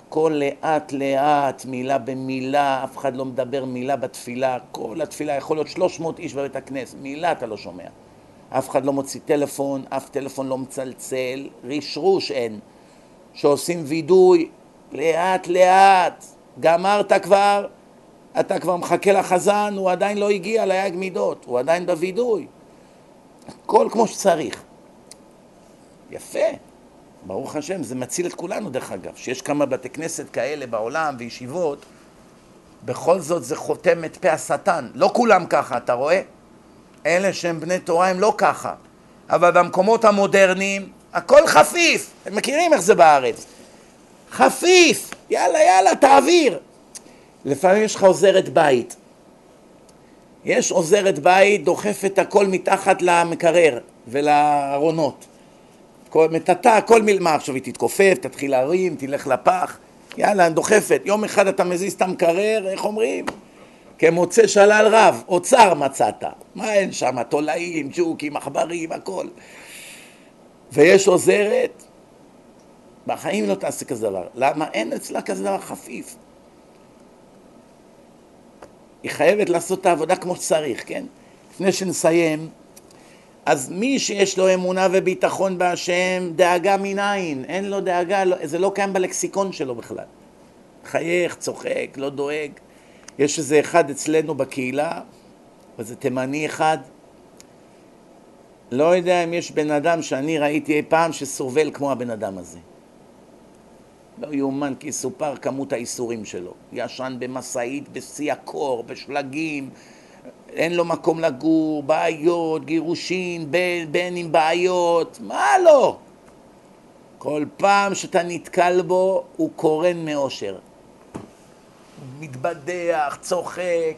הכל לאט לאט, מילה במילה, אף אחד לא מדבר מילה בתפילה, כל התפילה יכול להיות 300 איש בבית הכנסת, מילה אתה לא שומע. אף אחד לא מוציא טלפון, אף טלפון לא מצלצל, רשרוש אין. שעושים וידוי, לאט לאט, גמרת כבר, אתה כבר מחכה לחזן, הוא עדיין לא הגיע ליג מידות, הוא עדיין בווידוי. הכל כמו שצריך. יפה, ברוך השם, זה מציל את כולנו דרך אגב, שיש כמה בתי כנסת כאלה בעולם וישיבות, בכל זאת זה חותם את פה השטן. לא כולם ככה, אתה רואה? אלה שהם בני תורה הם לא ככה. אבל במקומות המודרניים, הכל חפיף. אתם מכירים איך זה בארץ? חפיף, יאללה, יאללה, תעביר. לפעמים יש לך עוזרת בית. יש עוזרת בית, דוחפת הכל מתחת למקרר ולארונות. מטאטא, הכל מיל... מה עכשיו היא תתכופף, תתחיל להרים, תלך לפח, יאללה, אני דוחפת. יום אחד אתה מזיז את המקרר, איך אומרים? כמוצא שלל רב, אוצר מצאת. מה אין שם? תולעים, ג'וקים, עכברים, הכל. ויש עוזרת, בחיים לא תעשה כזה דבר. למה? אין אצלה כזה דבר חפיף. היא חייבת לעשות את העבודה כמו שצריך, כן? לפני שנסיים, אז מי שיש לו אמונה וביטחון בהשם, דאגה מנין, אין לו דאגה, לא, זה לא קיים בלקסיקון שלו בכלל. חייך, צוחק, לא דואג. יש איזה אחד אצלנו בקהילה, איזה תימני אחד, לא יודע אם יש בן אדם שאני ראיתי אי פעם שסובל כמו הבן אדם הזה. לא יאומן כי סופר כמות האיסורים שלו. ישן במשאית, בשיא הקור, בשלגים, אין לו מקום לגור, בעיות, גירושין, בן, בן עם בעיות, מה לא? כל פעם שאתה נתקל בו, הוא קורן מאושר. מתבדח, צוחק,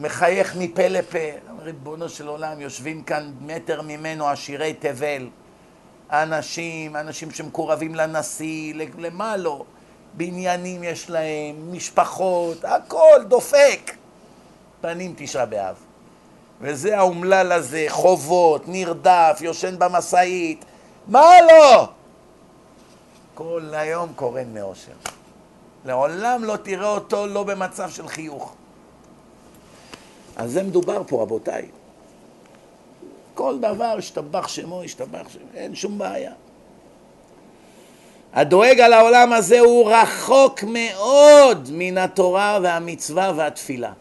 מחייך מפה לפה. ריבונו של עולם, יושבים כאן מטר ממנו עשירי תבל. אנשים, אנשים שמקורבים לנשיא, למה לא? בניינים יש להם, משפחות, הכל דופק. פנים תשעה באב. וזה האומלל הזה, חובות, נרדף, יושן במשאית, מה לא? כל היום קורן מאושר. לעולם לא תראה אותו לא במצב של חיוך. על זה מדובר פה, רבותיי. כל דבר, השתבח שמו, השתבח שמו, אין שום בעיה. הדואג על העולם הזה הוא רחוק מאוד מן התורה והמצווה והתפילה.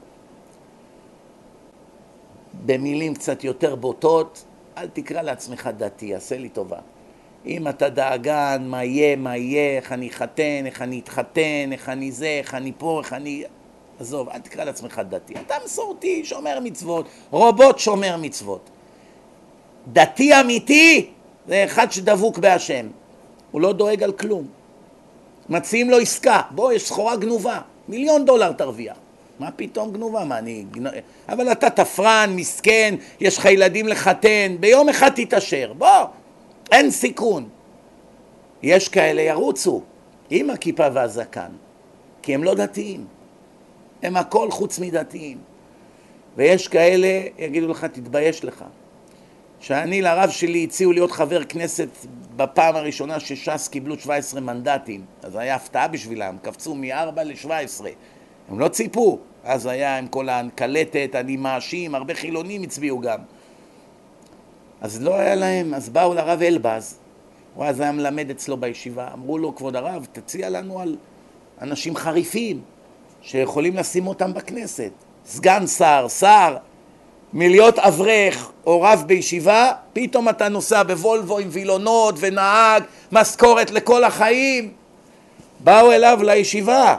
במילים קצת יותר בוטות, אל תקרא לעצמך דתי, עשה לי טובה. אם אתה דאגן, מה יהיה, מה יהיה, איך אני אתחתן, איך אני אתחתן, איך אני זה, איך אני פה, איך אני... עזוב, אל תקרא לעצמך דתי. אתה מסורתי, שומר מצוות, רובוט שומר מצוות. דתי אמיתי זה אחד שדבוק בהשם. הוא לא דואג על כלום. מציעים לו עסקה, בוא, יש סחורה גנובה, מיליון דולר תרוויח. מה פתאום גנובה? מה אני... אבל אתה תפרן, מסכן, יש לך ילדים לחתן, ביום אחד תתעשר, בוא, אין סיכון. יש כאלה ירוצו עם הכיפה והזקן, כי הם לא דתיים. הם הכל חוץ מדתיים. ויש כאלה, יגידו לך, תתבייש לך. שאני לרב שלי הציעו להיות חבר כנסת בפעם הראשונה שש"ס קיבלו 17 מנדטים, אז היה הפתעה בשבילם, קפצו מ-4 ל-17. הם לא ציפו, אז היה עם כל הקלטת, אני מאשים, הרבה חילונים הצביעו גם. אז לא היה להם, אז באו לרב אלבז, הוא אז היה מלמד אצלו בישיבה, אמרו לו, כבוד הרב, תציע לנו על אנשים חריפים שיכולים לשים אותם בכנסת. סגן שר, שר, מלהיות אברך או רב בישיבה, פתאום אתה נוסע בוולבו עם וילונות ונהג, משכורת לכל החיים. באו אליו לישיבה,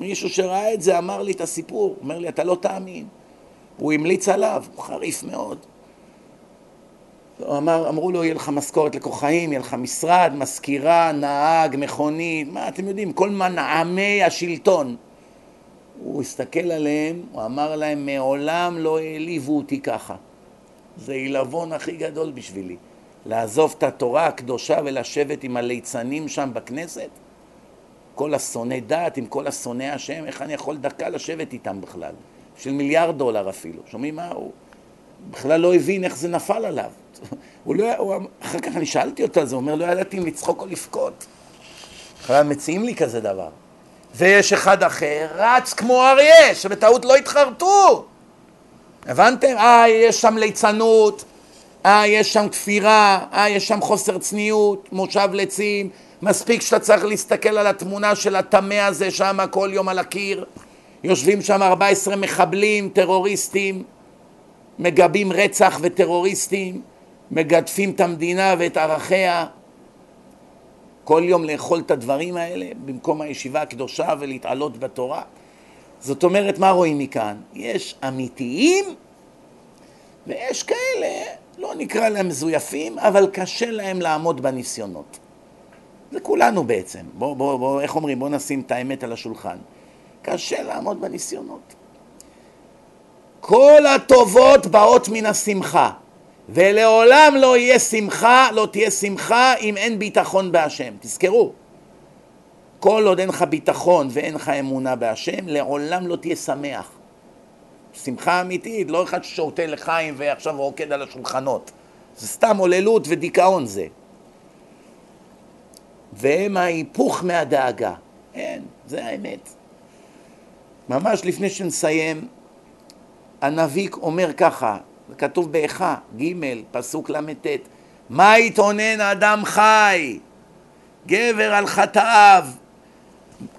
מישהו שראה את זה אמר לי את הסיפור, אומר לי, אתה לא תאמין. הוא המליץ עליו, הוא חריף מאוד. הוא אמר, אמרו לו, יהיה לך משכורת לכוחאים, יהיה לך משרד, מזכירה, נהג, מכונית, מה אתם יודעים, כל מנעמי השלטון. הוא הסתכל עליהם, הוא אמר להם, מעולם לא העליבו אותי ככה. זה עילבון הכי גדול בשבילי. לעזוב את התורה הקדושה ולשבת עם הליצנים שם בכנסת? כל השונאי דת, עם כל השונאי השם, איך אני יכול דקה לשבת איתם בכלל? של מיליארד דולר אפילו. שומעים מה? הוא בכלל לא הבין איך זה נפל עליו. הוא לא, הוא, אחר כך אני שאלתי אותו על זה, הוא אומר, לא ידעתי אם לצחוק או לבכות. בכלל מציעים לי כזה דבר. ויש אחד אחר, רץ כמו אריה, שבטעות לא התחרטו. הבנתם? אה, יש שם ליצנות, אה, יש שם כפירה, אה, יש שם חוסר צניעות, מושב לצים, מספיק שאתה צריך להסתכל על התמונה של הטמא הזה שם כל יום על הקיר. יושבים שם 14 מחבלים, טרוריסטים, מגבים רצח וטרוריסטים, מגדפים את המדינה ואת ערכיה. כל יום לאכול את הדברים האלה במקום הישיבה הקדושה ולהתעלות בתורה. זאת אומרת, מה רואים מכאן? יש אמיתיים ויש כאלה לא נקרא להם מזויפים, אבל קשה להם לעמוד בניסיונות. זה כולנו בעצם. בואו, בוא, בוא, איך אומרים? בואו נשים את האמת על השולחן. קשה לעמוד בניסיונות. כל הטובות באות מן השמחה, ולעולם לא יהיה שמחה, לא תהיה שמחה אם אין ביטחון בהשם. תזכרו, כל עוד אין לך ביטחון ואין לך אמונה בהשם, לעולם לא תהיה שמח. שמחה אמיתית, לא אחד ששותה לחיים ועכשיו רוקד על השולחנות. זה סתם עוללות ודיכאון זה. והם ההיפוך מהדאגה. אין, זה האמת. ממש לפני שנסיים, הנביא אומר ככה, זה כתוב באיכה, ג', פסוק ל"ט: מה יתאונן אדם חי? גבר על חטאיו.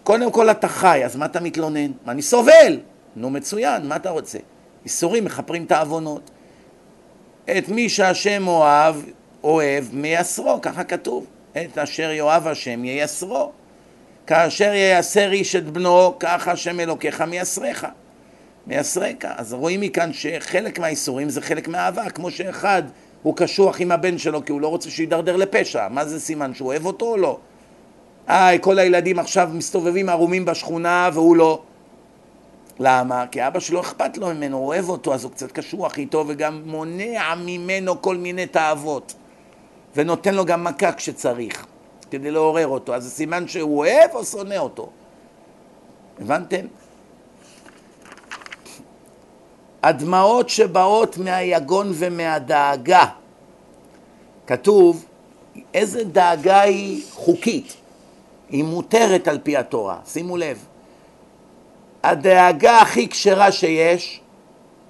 קודם כל אתה חי, אז מה אתה מתלונן? אני סובל. נו מצוין, מה אתה רוצה? איסורים מכפרים את העוונות. את מי שהשם אוהב, אוהב, מייסרו, ככה כתוב. את אשר יאהב השם ייסרו. כאשר ייסר איש את בנו, כך השם אלוקיך מייסריך. מייסריך. אז רואים מכאן שחלק מהאיסורים זה חלק מהאהבה, כמו שאחד הוא קשוח עם הבן שלו כי הוא לא רוצה שידרדר לפשע. מה זה סימן? שהוא אוהב אותו או לא? איי, כל הילדים עכשיו מסתובבים ערומים בשכונה והוא לא. למה? כי אבא שלו אכפת לו ממנו, הוא אוהב אותו, אז הוא קצת קשוח איתו וגם מונע ממנו כל מיני תאוות. ונותן לו גם מכה כשצריך, כדי לעורר אותו. אז זה סימן שהוא אוהב או שונא אותו. הבנתם? הדמעות שבאות מהיגון ומהדאגה. כתוב איזה דאגה היא חוקית, היא מותרת על פי התורה, שימו לב. הדאגה הכי כשרה שיש,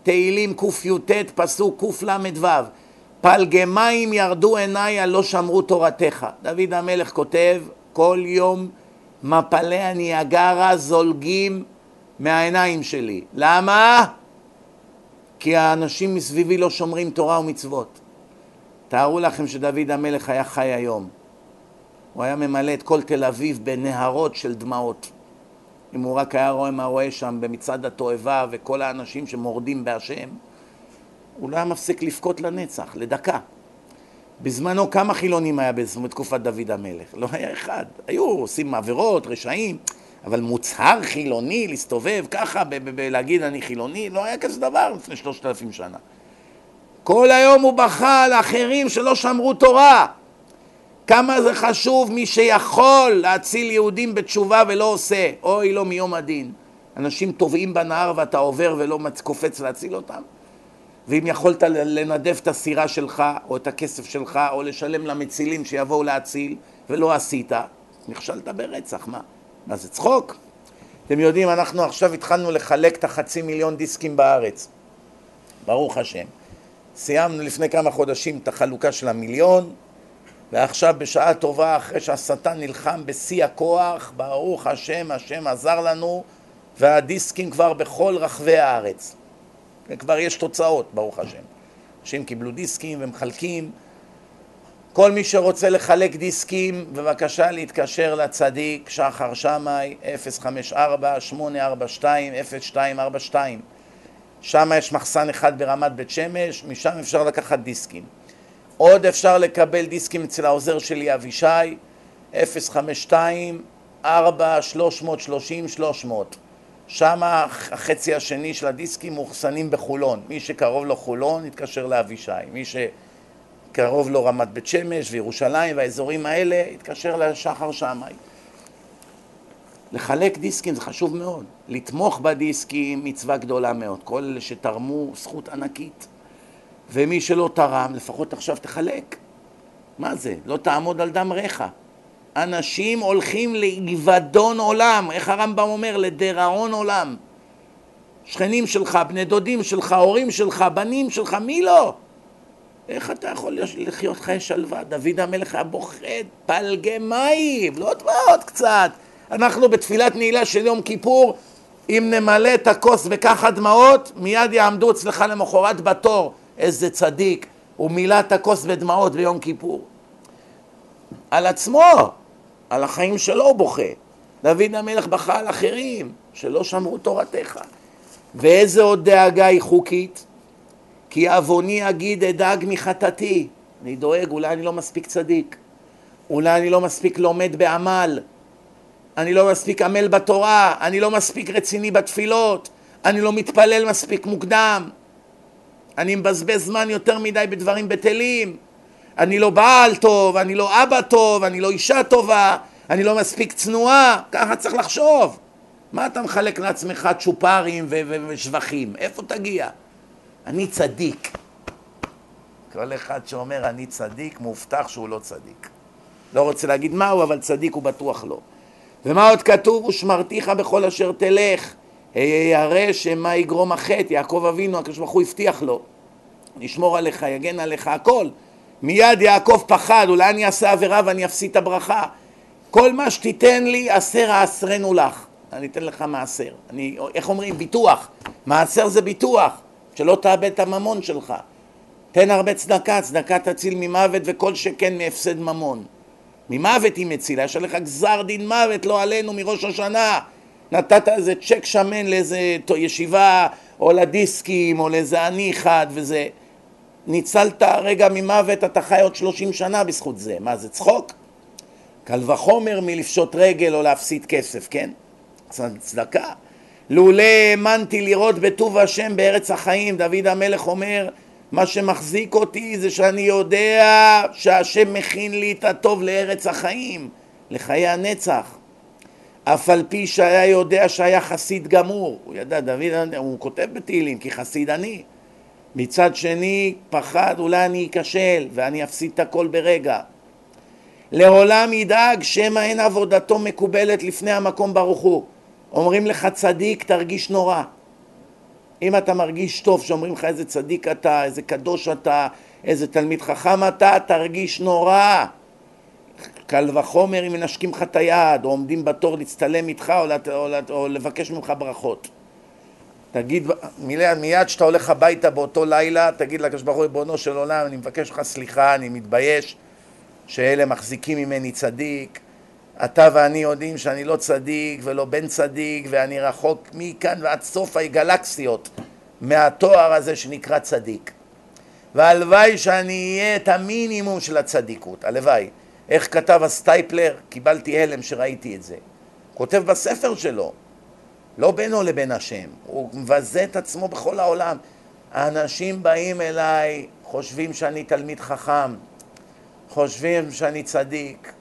תהילים קי"ט פסוק קל"ו פלגמיים ירדו עיניי הלא שמרו תורתך. דוד המלך כותב כל יום מפלי הניאגרה זולגים מהעיניים שלי. למה? כי האנשים מסביבי לא שומרים תורה ומצוות. תארו לכם שדוד המלך היה חי היום. הוא היה ממלא את כל תל אביב בנהרות של דמעות. אם הוא רק היה רואה מה רואה שם במצעד התועבה וכל האנשים שמורדים בהשם, הוא לא היה מפסיק לבכות לנצח, לדקה. בזמנו כמה חילונים היה בתקופת דוד המלך? לא היה אחד. היו עושים עבירות, רשעים, אבל מוצהר חילוני, להסתובב ככה, להגיד אני חילוני, לא היה כזה דבר לפני שלושת אלפים שנה. כל היום הוא בכה על אחרים שלא שמרו תורה. כמה זה חשוב מי שיכול להציל יהודים בתשובה ולא עושה, אוי לו מיום הדין. אנשים טובעים בנהר ואתה עובר ולא קופץ להציל אותם? ואם יכולת לנדב את הסירה שלך, או את הכסף שלך, או לשלם למצילים שיבואו להציל, ולא עשית, נכשלת ברצח, מה? מה זה צחוק? אתם יודעים, אנחנו עכשיו התחלנו לחלק את החצי מיליון דיסקים בארץ, ברוך השם. סיימנו לפני כמה חודשים את החלוקה של המיליון, ועכשיו בשעה טובה, אחרי שהשטן נלחם בשיא הכוח, ברוך השם, השם עזר לנו, והדיסקים כבר בכל רחבי הארץ. וכבר יש תוצאות, ברוך השם. אנשים קיבלו דיסקים ומחלקים. כל מי שרוצה לחלק דיסקים, בבקשה להתקשר לצדיק שחר שמאי 054-842-0242 שם יש מחסן אחד ברמת בית שמש, משם אפשר לקחת דיסקים. עוד אפשר לקבל דיסקים אצל העוזר שלי אבישי 052 4 330 300 שם החצי השני של הדיסקים מאוחסנים בחולון. מי שקרוב לו חולון, יתקשר לאבישי. מי שקרוב לו רמת בית שמש וירושלים והאזורים האלה, יתקשר לשחר שמאי. לחלק דיסקים זה חשוב מאוד. לתמוך בדיסקים מצווה גדולה מאוד. כל אלה שתרמו, זכות ענקית. ומי שלא תרם, לפחות עכשיו תחלק. מה זה? לא תעמוד על דם ריך. אנשים הולכים לאבדון עולם, איך הרמב"ם אומר? לדיראון עולם. שכנים שלך, בני דודים שלך, הורים שלך, בנים שלך, מי לא? איך אתה יכול לחיות חיי שלווה? דוד המלך היה בוחד פלגי מים, לא דמעות קצת. אנחנו בתפילת נעילה של יום כיפור, אם נמלא את הכוס בככה דמעות, מיד יעמדו אצלך למחרת בתור. איזה צדיק, הוא מילא את הכוס בדמעות ביום כיפור. על עצמו, על החיים שלו הוא בוכה. דוד המלך בכה על אחרים שלא שמרו תורתך. ואיזה עוד דאגה היא חוקית? כי עווני אגיד אדאג מחטאתי. אני דואג, אולי אני לא מספיק צדיק. אולי אני לא מספיק לומד בעמל. אני לא מספיק עמל בתורה. אני לא מספיק רציני בתפילות. אני לא מתפלל מספיק מוקדם. אני מבזבז זמן יותר מדי בדברים בטלים. אני לא בעל טוב, אני לא אבא טוב, אני לא אישה טובה, אני לא מספיק צנועה. ככה צריך לחשוב. מה אתה מחלק לעצמך צ'ופרים ושבחים? איפה תגיע? אני צדיק. כל אחד שאומר אני צדיק, מובטח שהוא לא צדיק. לא רוצה להגיד מהו, אבל צדיק הוא בטוח לא. ומה עוד כתוב? ושמרתיך בכל אשר תלך, ירא שמה יגרום החטא, יעקב אבינו, הקדוש ברוך הוא הבטיח לו, נשמור עליך, יגן עליך, הכל. מיד יעקב פחד, אולי אני אעשה עבירה ואני אפסיד את הברכה. כל מה שתיתן לי, עשר העשרנו לך. אני אתן לך מעשר. אני, איך אומרים? ביטוח. מעשר זה ביטוח, שלא תאבד את הממון שלך. תן הרבה צדקה, צדקה תציל ממוות וכל שכן מהפסד ממון. ממוות היא מצילה, יש עליך גזר דין מוות, לא עלינו, מראש השנה. נתת איזה צ'ק שמן לאיזה ישיבה, או לדיסקים, או לאיזה עני אחד, וזה... ניצלת רגע ממוות, אתה חי עוד שלושים שנה בזכות זה. מה, זה צחוק? קל וחומר מלפשוט רגל או להפסיד כסף, כן? צדקה. לולא האמנתי לראות בטוב השם בארץ החיים, דוד המלך אומר, מה שמחזיק אותי זה שאני יודע שהשם מכין לי את הטוב לארץ החיים, לחיי הנצח. אף על פי שהיה יודע שהיה חסיד גמור, הוא ידע, דוד, הוא כותב בתהילים, כי חסיד אני. מצד שני, פחד, אולי אני אכשל ואני אפסיד את הכל ברגע. לעולם ידאג שמא אין עבודתו מקובלת לפני המקום ברוך הוא. אומרים לך צדיק, תרגיש נורא. אם אתה מרגיש טוב שאומרים לך איזה צדיק אתה, איזה קדוש אתה, איזה תלמיד חכם אתה, תרגיש נורא. קל וחומר אם מנשקים לך את היד, או עומדים בתור להצטלם איתך, או, לת, או, לת, או לבקש ממך ברכות. תגיד, מיד כשאתה הולך הביתה באותו לילה, תגיד לקדוש ברוך הוא, ריבונו של עולם, אני מבקש ממך סליחה, אני מתבייש שאלה מחזיקים ממני צדיק. אתה ואני יודעים שאני לא צדיק ולא בן צדיק, ואני רחוק מכאן ועד סוף הגלקסיות מהתואר הזה שנקרא צדיק. והלוואי שאני אהיה את המינימום של הצדיקות, הלוואי. איך כתב הסטייפלר? קיבלתי הלם שראיתי את זה. כותב בספר שלו, לא בינו לבין השם, הוא מבזה את עצמו בכל העולם. האנשים באים אליי, חושבים שאני תלמיד חכם, חושבים שאני צדיק.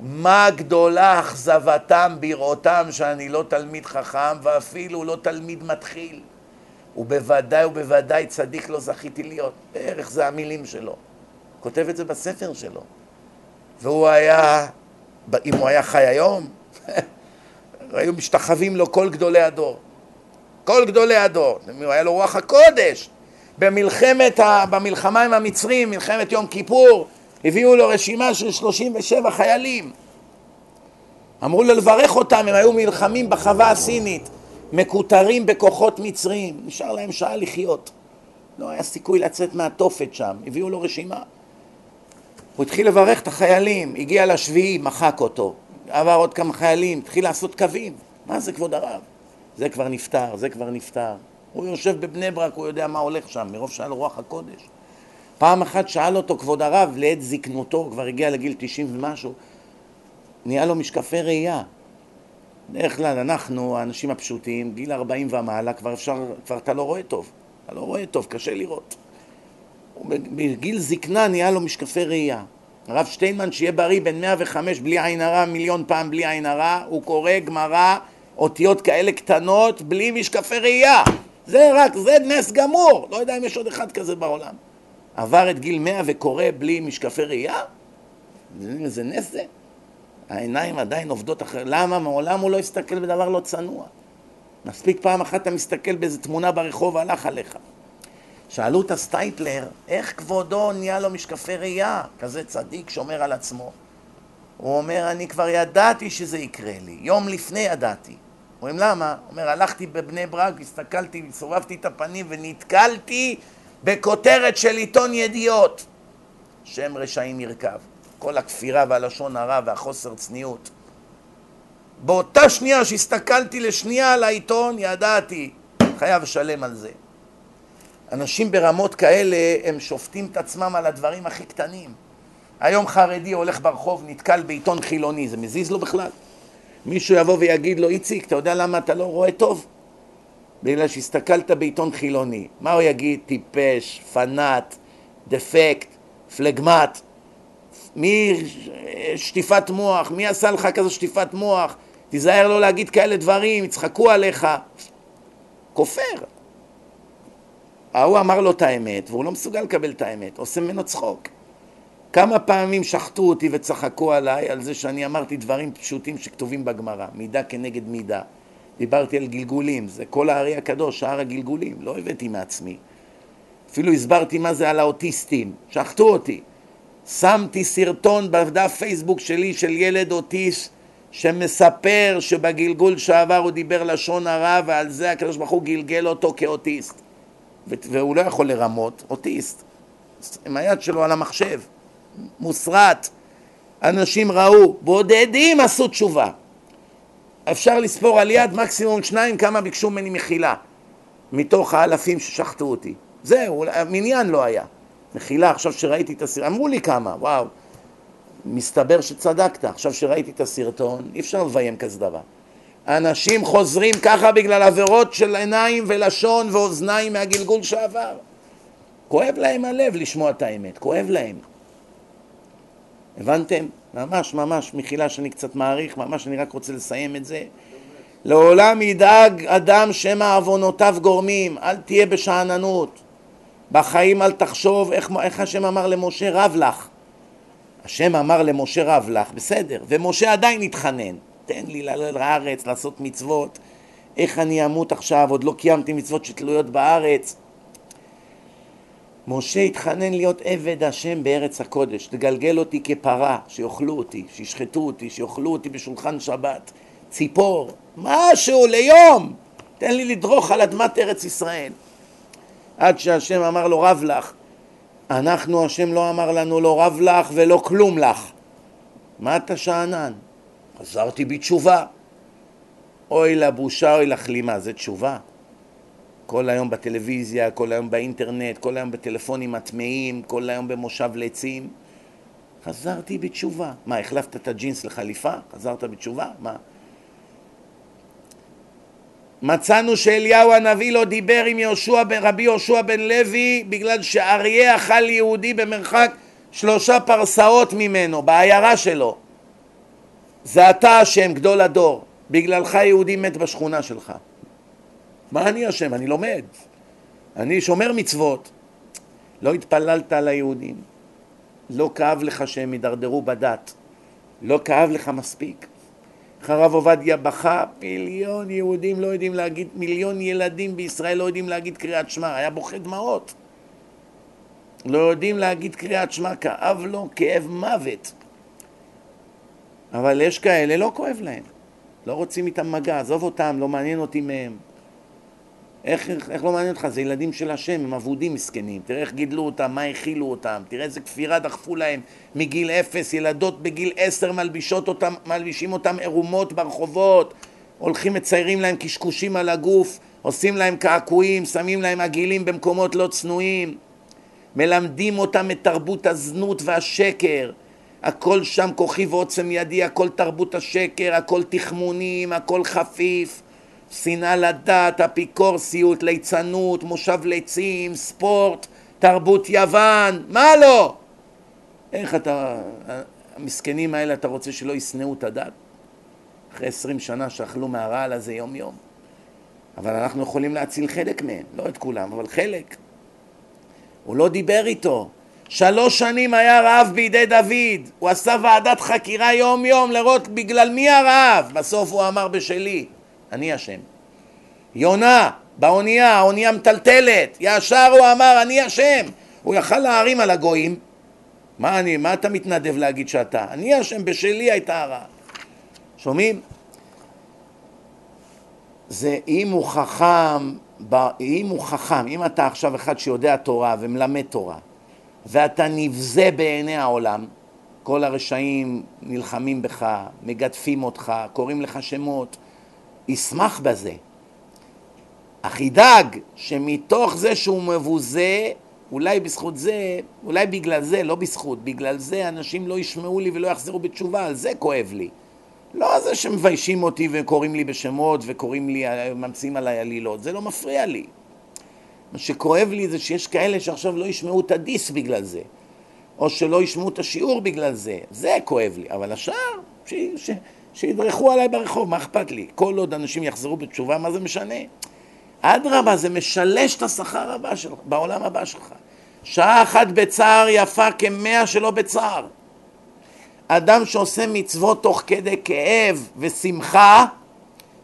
מה גדולה אכזבתם בראותם שאני לא תלמיד חכם ואפילו לא תלמיד מתחיל. ובוודאי ובוודאי צדיק לא זכיתי להיות. בערך זה המילים שלו. כותב את זה בספר שלו. והוא היה, אם הוא היה חי היום, היו משתחווים לו כל גדולי הדור. כל גדולי הדור. היה לו רוח הקודש. במלחמת, במלחמה עם המצרים, מלחמת יום כיפור, הביאו לו רשימה של 37 חיילים. אמרו לו לברך אותם, הם היו נלחמים בחווה הסינית, מקוטרים בכוחות מצרים, נשאר להם שעה לחיות. לא היה סיכוי לצאת מהתופת שם, הביאו לו רשימה. הוא התחיל לברך את החיילים, הגיע לשביעי, מחק אותו. עבר עוד כמה חיילים, התחיל לעשות קווים. מה זה כבוד הרב? זה כבר נפטר, זה כבר נפטר. הוא יושב בבני ברק, הוא יודע מה הולך שם, מרוב שהיה לו רוח הקודש. פעם אחת שאל אותו כבוד הרב, לעת זקנותו, כבר הגיע לגיל 90 ומשהו, נהיה לו משקפי ראייה. בדרך כלל אנחנו, האנשים הפשוטים, גיל 40 ומעלה, כבר אפשר, כבר אתה לא רואה טוב. אתה לא רואה טוב, קשה לראות. בגיל זקנה נהיה לו משקפי ראייה. הרב שטיינמן, שיהיה בריא, בן 105, בלי עין הרע, מיליון פעם בלי עין הרע, הוא קורא גמרא, אותיות כאלה קטנות, בלי משקפי ראייה. זה רק, זה נס גמור. לא יודע אם יש עוד אחד כזה בעולם. עבר את גיל 100 וקורא בלי משקפי ראייה? זה נס זה. העיניים עדיין עובדות אחרת. למה? מעולם הוא לא הסתכל בדבר לא צנוע. מספיק פעם אחת אתה מסתכל באיזה תמונה ברחוב, הלך עליך. שאלו את הסטייפלר, איך כבודו נהיה לו משקפי ראייה? כזה צדיק שומר על עצמו. הוא אומר, אני כבר ידעתי שזה יקרה לי, יום לפני ידעתי. אומרים, למה? הוא אומר, הלכתי בבני ברק, הסתכלתי, סובבתי את הפנים ונתקלתי בכותרת של עיתון ידיעות. שם רשעים ירכב. כל הכפירה והלשון הרע והחוסר צניעות. באותה שנייה שהסתכלתי לשנייה על העיתון, ידעתי, חייב לשלם על זה. אנשים ברמות כאלה, הם שופטים את עצמם על הדברים הכי קטנים. היום חרדי הולך ברחוב, נתקל בעיתון חילוני, זה מזיז לו בכלל? מישהו יבוא ויגיד לו, איציק, אתה יודע למה אתה לא רואה טוב? בגלל שהסתכלת בעיתון חילוני. מה הוא יגיד? טיפש, פנאט, דפקט, פלגמט. מי שטיפת מוח? מי עשה לך כזו שטיפת מוח? תיזהר לא להגיד כאלה דברים, יצחקו עליך. כופר. ההוא אמר לו את האמת, והוא לא מסוגל לקבל את האמת, עושה ממנו צחוק. כמה פעמים שחטו אותי וצחקו עליי על זה שאני אמרתי דברים פשוטים שכתובים בגמרא, מידה כנגד מידה. דיברתי על גלגולים, זה כל הארי הקדוש, שער הגלגולים, לא הבאתי מעצמי. אפילו הסברתי מה זה על האוטיסטים, שחטו אותי. שמתי סרטון בדף פייסבוק שלי של ילד אוטיסט שמספר שבגלגול שעבר הוא דיבר לשון הרע ועל זה הקדוש ברוך הוא גלגל אותו כאוטיסט. והוא לא יכול לרמות, אוטיסט. עם היד שלו על המחשב, מוסרט. אנשים ראו, בודדים עשו תשובה. אפשר לספור על יד מקסימום שניים כמה ביקשו ממני מחילה מתוך האלפים ששחטו אותי. זהו, מניין לא היה. מחילה, עכשיו שראיתי את הסרטון, אמרו לי כמה, וואו, מסתבר שצדקת, עכשיו שראיתי את הסרטון, אי אפשר לביים כזה דבר. אנשים חוזרים ככה בגלל עבירות של עיניים ולשון ואוזניים מהגלגול שעבר. כואב להם הלב לשמוע את האמת, כואב להם. הבנתם? ממש ממש, מחילה שאני קצת מעריך, ממש אני רק רוצה לסיים את זה. לעולם ידאג אדם שמא עוונותיו גורמים, אל תהיה בשאננות. בחיים אל תחשוב איך, איך השם אמר למשה רב לך. השם אמר למשה רב לך, בסדר, ומשה עדיין התחנן. תן לי לעלות לארץ, לעשות מצוות. איך אני אמות עכשיו, עוד לא קיימתי מצוות שתלויות בארץ. משה התחנן להיות עבד השם בארץ הקודש, לגלגל אותי כפרה, שיאכלו אותי, שישחטו אותי, שיאכלו אותי בשולחן שבת, ציפור, משהו ליום, תן לי לדרוך על אדמת ארץ ישראל. עד שהשם אמר לו רב לך, אנחנו השם לא אמר לנו לא רב לך ולא כלום לך. מה אתה שאנן? חזרתי בתשובה. אוי לבושה, אוי לכלימה, זה תשובה. כל היום בטלוויזיה, כל היום באינטרנט, כל היום בטלפונים הטמאים, כל היום במושב לצים. חזרתי בתשובה. מה, החלפת את הג'ינס לחליפה? חזרת בתשובה? מה? מצאנו שאליהו הנביא לא דיבר עם יהושע רבי יהושע בן לוי בגלל שאריה אכל יהודי במרחק שלושה פרסאות ממנו, בעיירה שלו. זה אתה השם, גדול הדור. בגללך יהודי מת בשכונה שלך. מה אני אשם? אני לומד. אני שומר מצוות. לא התפללת על היהודים. לא כאב לך שהם הידרדרו בדת. לא כאב לך מספיק. איך הרב עובדיה בכה, מיליון יהודים לא יודעים להגיד, מיליון ילדים בישראל לא יודעים להגיד קריאת שמע, היה בוכה דמעות. לא יודעים להגיד קריאת שמע, כאב לו כאב מוות. אבל יש כאלה, לא כואב להם. לא רוצים איתם מגע, עזוב אותם, לא מעניין אותי מהם. איך, איך, איך לא מעניין אותך? זה ילדים של השם, הם אבודים מסכנים. תראה איך גידלו אותם, מה הכילו אותם, תראה איזה כפירה דחפו להם מגיל אפס, ילדות בגיל עשר מלבישות אותם, מלבישים אותם עירומות ברחובות, הולכים מציירים להם קשקושים על הגוף, עושים להם קעקועים, שמים להם עגילים במקומות לא צנועים, מלמדים אותם את תרבות הזנות והשקר, הכל שם כוחי ועוצם ידי, הכל תרבות השקר, הכל תחמונים, הכל חפיף שנאה לדת, אפיקורסיות, ליצנות, מושב לצים, ספורט, תרבות יוון, מה לא? איך אתה, המסכנים האלה אתה רוצה שלא ישנאו את הדת? אחרי עשרים שנה שאכלו מהרעל הזה יום יום. אבל אנחנו יכולים להציל חלק מהם, לא את כולם, אבל חלק. הוא לא דיבר איתו. שלוש שנים היה רעב בידי דוד, הוא עשה ועדת חקירה יום יום לראות בגלל מי הרעב, בסוף הוא אמר בשלי. אני אשם. יונה, באונייה, האונייה מטלטלת, ישר הוא אמר אני אשם. הוא יכל להערים על הגויים. מה אני, מה אתה מתנדב להגיד שאתה? אני אשם, בשלי הייתה הרעה. שומעים? זה אם הוא חכם, אם הוא חכם, אם אתה עכשיו אחד שיודע תורה ומלמד תורה ואתה נבזה בעיני העולם, כל הרשעים נלחמים בך, מגדפים אותך, קוראים לך שמות, ישמח בזה. אך ידאג שמתוך זה שהוא מבוזה, אולי בזכות זה, אולי בגלל זה, לא בזכות, בגלל זה אנשים לא ישמעו לי ולא יחזרו בתשובה, על זה כואב לי. לא זה שמביישים אותי וקוראים לי בשמות וקוראים לי, ממציאים עליי עלילות, זה לא מפריע לי. מה שכואב לי זה שיש כאלה שעכשיו לא ישמעו את הדיס בגלל זה, או שלא ישמעו את השיעור בגלל זה, זה כואב לי, אבל השאר, ש... ש... שידרכו עליי ברחוב, מה אכפת לי? כל עוד אנשים יחזרו בתשובה, מה זה משנה? אדרבה, זה משלש את השכר הבא שלך, בעולם הבא שלך. שעה אחת בצער יפה כמאה שלא בצער. אדם שעושה מצוות תוך כדי כאב ושמחה,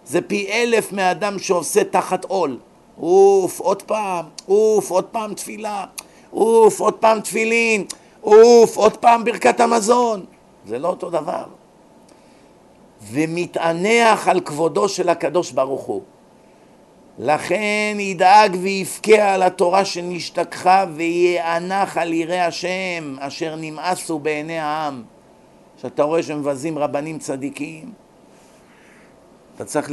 זה פי אלף מאדם שעושה תחת עול. אוף, עוד פעם, אוף, עוד פעם תפילה, אוף, עוד פעם תפילין, אוף, עוד פעם ברכת המזון. זה לא אותו דבר. ומתאנח על כבודו של הקדוש ברוך הוא. לכן ידאג ויבכה על התורה שנשתכחה וייאנח על יראי השם אשר נמאסו בעיני העם. כשאתה רואה שמבזים רבנים צדיקים, אתה צריך,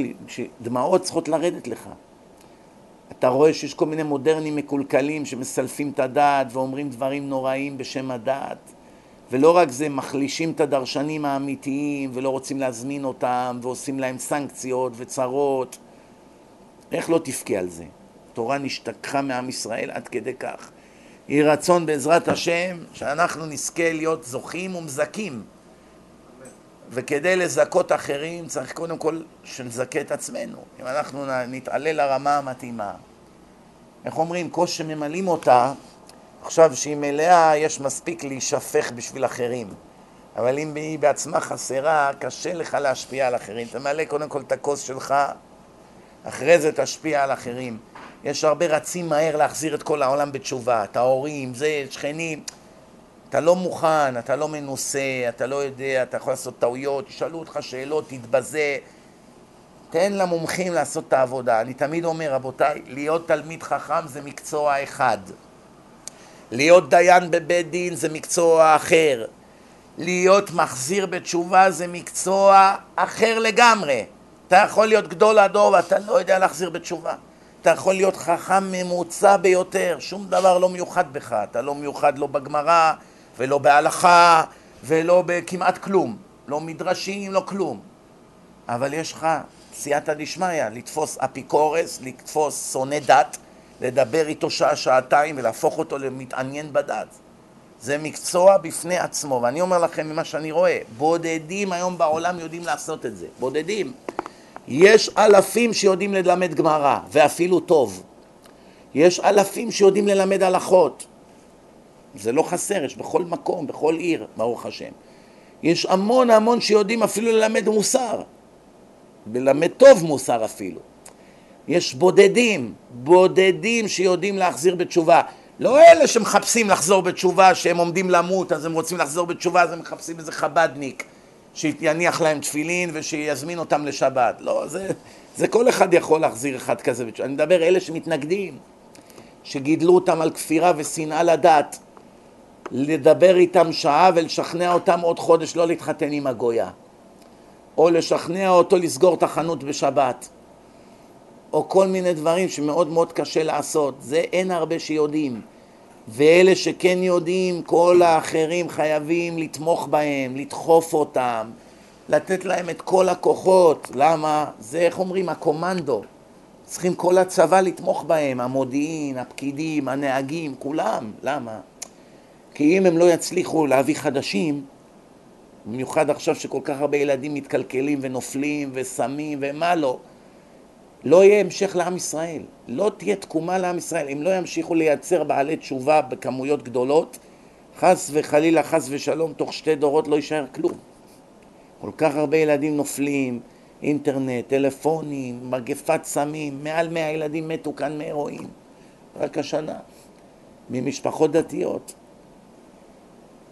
דמעות צריכות לרדת לך. אתה רואה שיש כל מיני מודרנים מקולקלים שמסלפים את הדעת ואומרים דברים נוראים בשם הדעת. ולא רק זה, מחלישים את הדרשנים האמיתיים ולא רוצים להזמין אותם ועושים להם סנקציות וצרות. איך לא תבכה על זה? תורה נשתכחה מעם ישראל עד כדי כך. יהי רצון בעזרת השם שאנחנו נזכה להיות זוכים ומזכים. וכדי לזכות אחרים צריך קודם כל שנזכה את עצמנו. אם אנחנו נתעלה לרמה המתאימה. איך אומרים? כוס שממלאים אותה, עכשיו שהיא מלאה יש מספיק להישפך בשביל אחרים. אבל אם היא בעצמה חסרה, קשה לך להשפיע על אחרים. תמלא קודם כל את הכוס שלך אחרי זה תשפיע על אחרים. יש הרבה רצים מהר להחזיר את כל העולם בתשובה, את ההורים, זה, שכנים. אתה לא מוכן, אתה לא מנוסה, אתה לא יודע, אתה יכול לעשות טעויות, ישאלו אותך שאלות, תתבזה. תן למומחים לעשות את העבודה. אני תמיד אומר, רבותיי, להיות תלמיד חכם זה מקצוע אחד. להיות דיין בבית דין זה מקצוע אחר. להיות מחזיר בתשובה זה מקצוע אחר לגמרי. אתה יכול להיות גדול הדור ואתה לא יודע להחזיר בתשובה. אתה יכול להיות חכם ממוצע ביותר, שום דבר לא מיוחד בך, אתה לא מיוחד לא בגמרא ולא בהלכה ולא בכמעט כלום, לא מדרשים, לא כלום. אבל יש לך סייעתא דשמיא, לתפוס אפיקורס, לתפוס שונא דת, לדבר איתו שעה, שעתיים ולהפוך אותו למתעניין בדת. זה מקצוע בפני עצמו, ואני אומר לכם ממה שאני רואה, בודדים היום בעולם יודעים לעשות את זה, בודדים. יש אלפים שיודעים ללמד גמרא, ואפילו טוב. יש אלפים שיודעים ללמד הלכות. זה לא חסר, יש בכל מקום, בכל עיר, ברוך השם. יש המון המון שיודעים אפילו ללמד מוסר. ללמד טוב מוסר אפילו. יש בודדים, בודדים שיודעים להחזיר בתשובה. לא אלה שמחפשים לחזור בתשובה, שהם עומדים למות, אז הם רוצים לחזור בתשובה, אז הם מחפשים איזה חבדניק. שיניח להם תפילין ושיזמין אותם לשבת. לא, זה, זה כל אחד יכול להחזיר אחד כזה. אני מדבר אלה שמתנגדים, שגידלו אותם על כפירה ושנאה לדת, לדבר איתם שעה ולשכנע אותם עוד חודש לא להתחתן עם הגויה, או לשכנע אותו לסגור את החנות בשבת, או כל מיני דברים שמאוד מאוד קשה לעשות. זה אין הרבה שיודעים. ואלה שכן יודעים, כל האחרים חייבים לתמוך בהם, לדחוף אותם, לתת להם את כל הכוחות. למה? זה, איך אומרים, הקומנדו. צריכים כל הצבא לתמוך בהם, המודיעין, הפקידים, הנהגים, כולם. למה? כי אם הם לא יצליחו להביא חדשים, במיוחד עכשיו שכל כך הרבה ילדים מתקלקלים ונופלים וסמים ומה לא, לא יהיה המשך לעם ישראל, לא תהיה תקומה לעם ישראל. אם לא ימשיכו לייצר בעלי תשובה בכמויות גדולות, חס וחלילה, חס ושלום, תוך שתי דורות לא יישאר כלום. כל כך הרבה ילדים נופלים, אינטרנט, טלפונים, מגפת סמים, מעל מאה ילדים מתו כאן מהרואין, רק השנה, ממשפחות דתיות.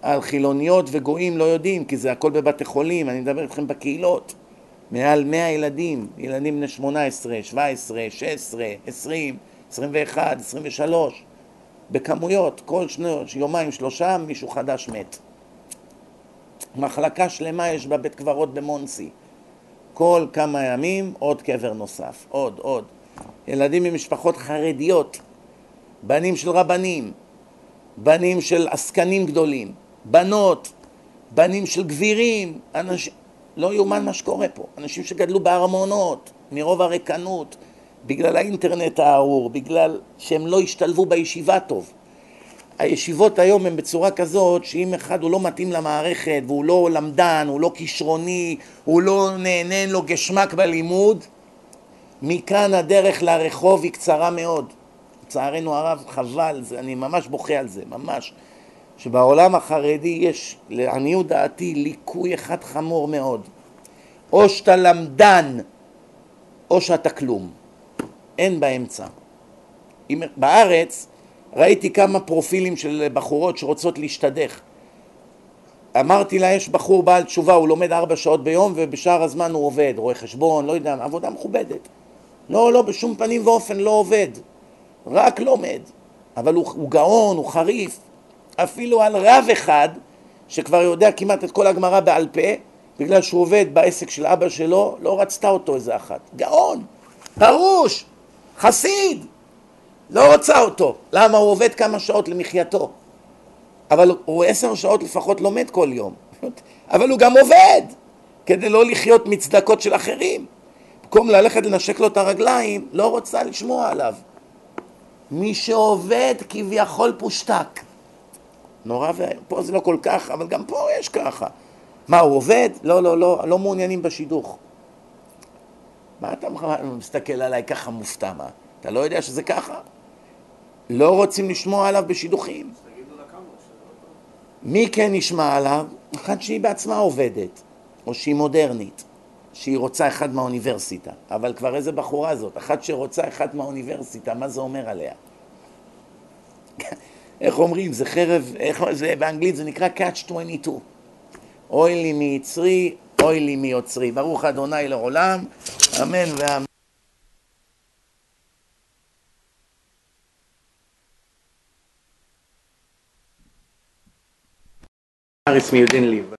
על חילוניות וגויים לא יודעים, כי זה הכל בבתי חולים, אני מדבר איתכם בקהילות. מעל 100 ילדים, ילדים בני 18, 17, 16, 20, 21, 23, בכמויות, כל שני, יומיים, שלושה, מישהו חדש מת. מחלקה שלמה יש בבית קברות במונסי. כל כמה ימים עוד קבר נוסף, עוד, עוד. ילדים ממשפחות חרדיות, בנים של רבנים, בנים של עסקנים גדולים, בנות, בנים של גבירים, אנשים, לא יאומן מה שקורה פה, אנשים שגדלו בארמונות, מרוב הריקנות, בגלל האינטרנט הארור, בגלל שהם לא השתלבו בישיבה טוב. הישיבות היום הן בצורה כזאת שאם אחד הוא לא מתאים למערכת והוא לא למדן, הוא לא כישרוני, הוא לא נהנה לו גשמק בלימוד, מכאן הדרך לרחוב היא קצרה מאוד. לצערנו הרב חבל, אני ממש בוכה על זה, ממש. שבעולם החרדי יש, לעניות דעתי, ליקוי אחד חמור מאוד. או שאתה למדן, או שאתה כלום. אין באמצע. בארץ ראיתי כמה פרופילים של בחורות שרוצות להשתדך. אמרתי לה, יש בחור בעל תשובה, הוא לומד ארבע שעות ביום ובשאר הזמן הוא עובד, רואה חשבון, לא יודע, עבודה מכובדת. לא, לא, בשום פנים ואופן לא עובד, רק לומד. אבל הוא, הוא גאון, הוא חריף. אפילו על רב אחד, שכבר יודע כמעט את כל הגמרא בעל פה, בגלל שהוא עובד בעסק של אבא שלו, לא רצתה אותו איזה אחת. גאון, פרוש, חסיד, לא רוצה אותו. למה? הוא עובד כמה שעות למחייתו. אבל הוא עשר שעות לפחות לומד כל יום. אבל הוא גם עובד, כדי לא לחיות מצדקות של אחרים. במקום ללכת לנשק לו את הרגליים, לא רוצה לשמוע עליו. מי שעובד כביכול פושטק. נורא ואיום. פה זה לא כל כך, אבל גם פה יש ככה. מה, הוא עובד? לא, לא, לא, לא מעוניינים בשידוך. מה אתה מסתכל עליי ככה מופתע, מה? אתה לא יודע שזה ככה? לא רוצים לשמוע עליו בשידוכים. מי כן נשמע עליו? אחת שהיא בעצמה עובדת, או שהיא מודרנית, שהיא רוצה אחד מהאוניברסיטה. אבל כבר איזה בחורה זאת, אחת שרוצה אחד מהאוניברסיטה, מה זה אומר עליה? איך אומרים, זה חרב, איך, זה, באנגלית זה נקרא catch 22. אוי לי מיצרי, אוי לי מיוצרי. ברוך אדוני לעולם, אמן ואמן. You didn't leave.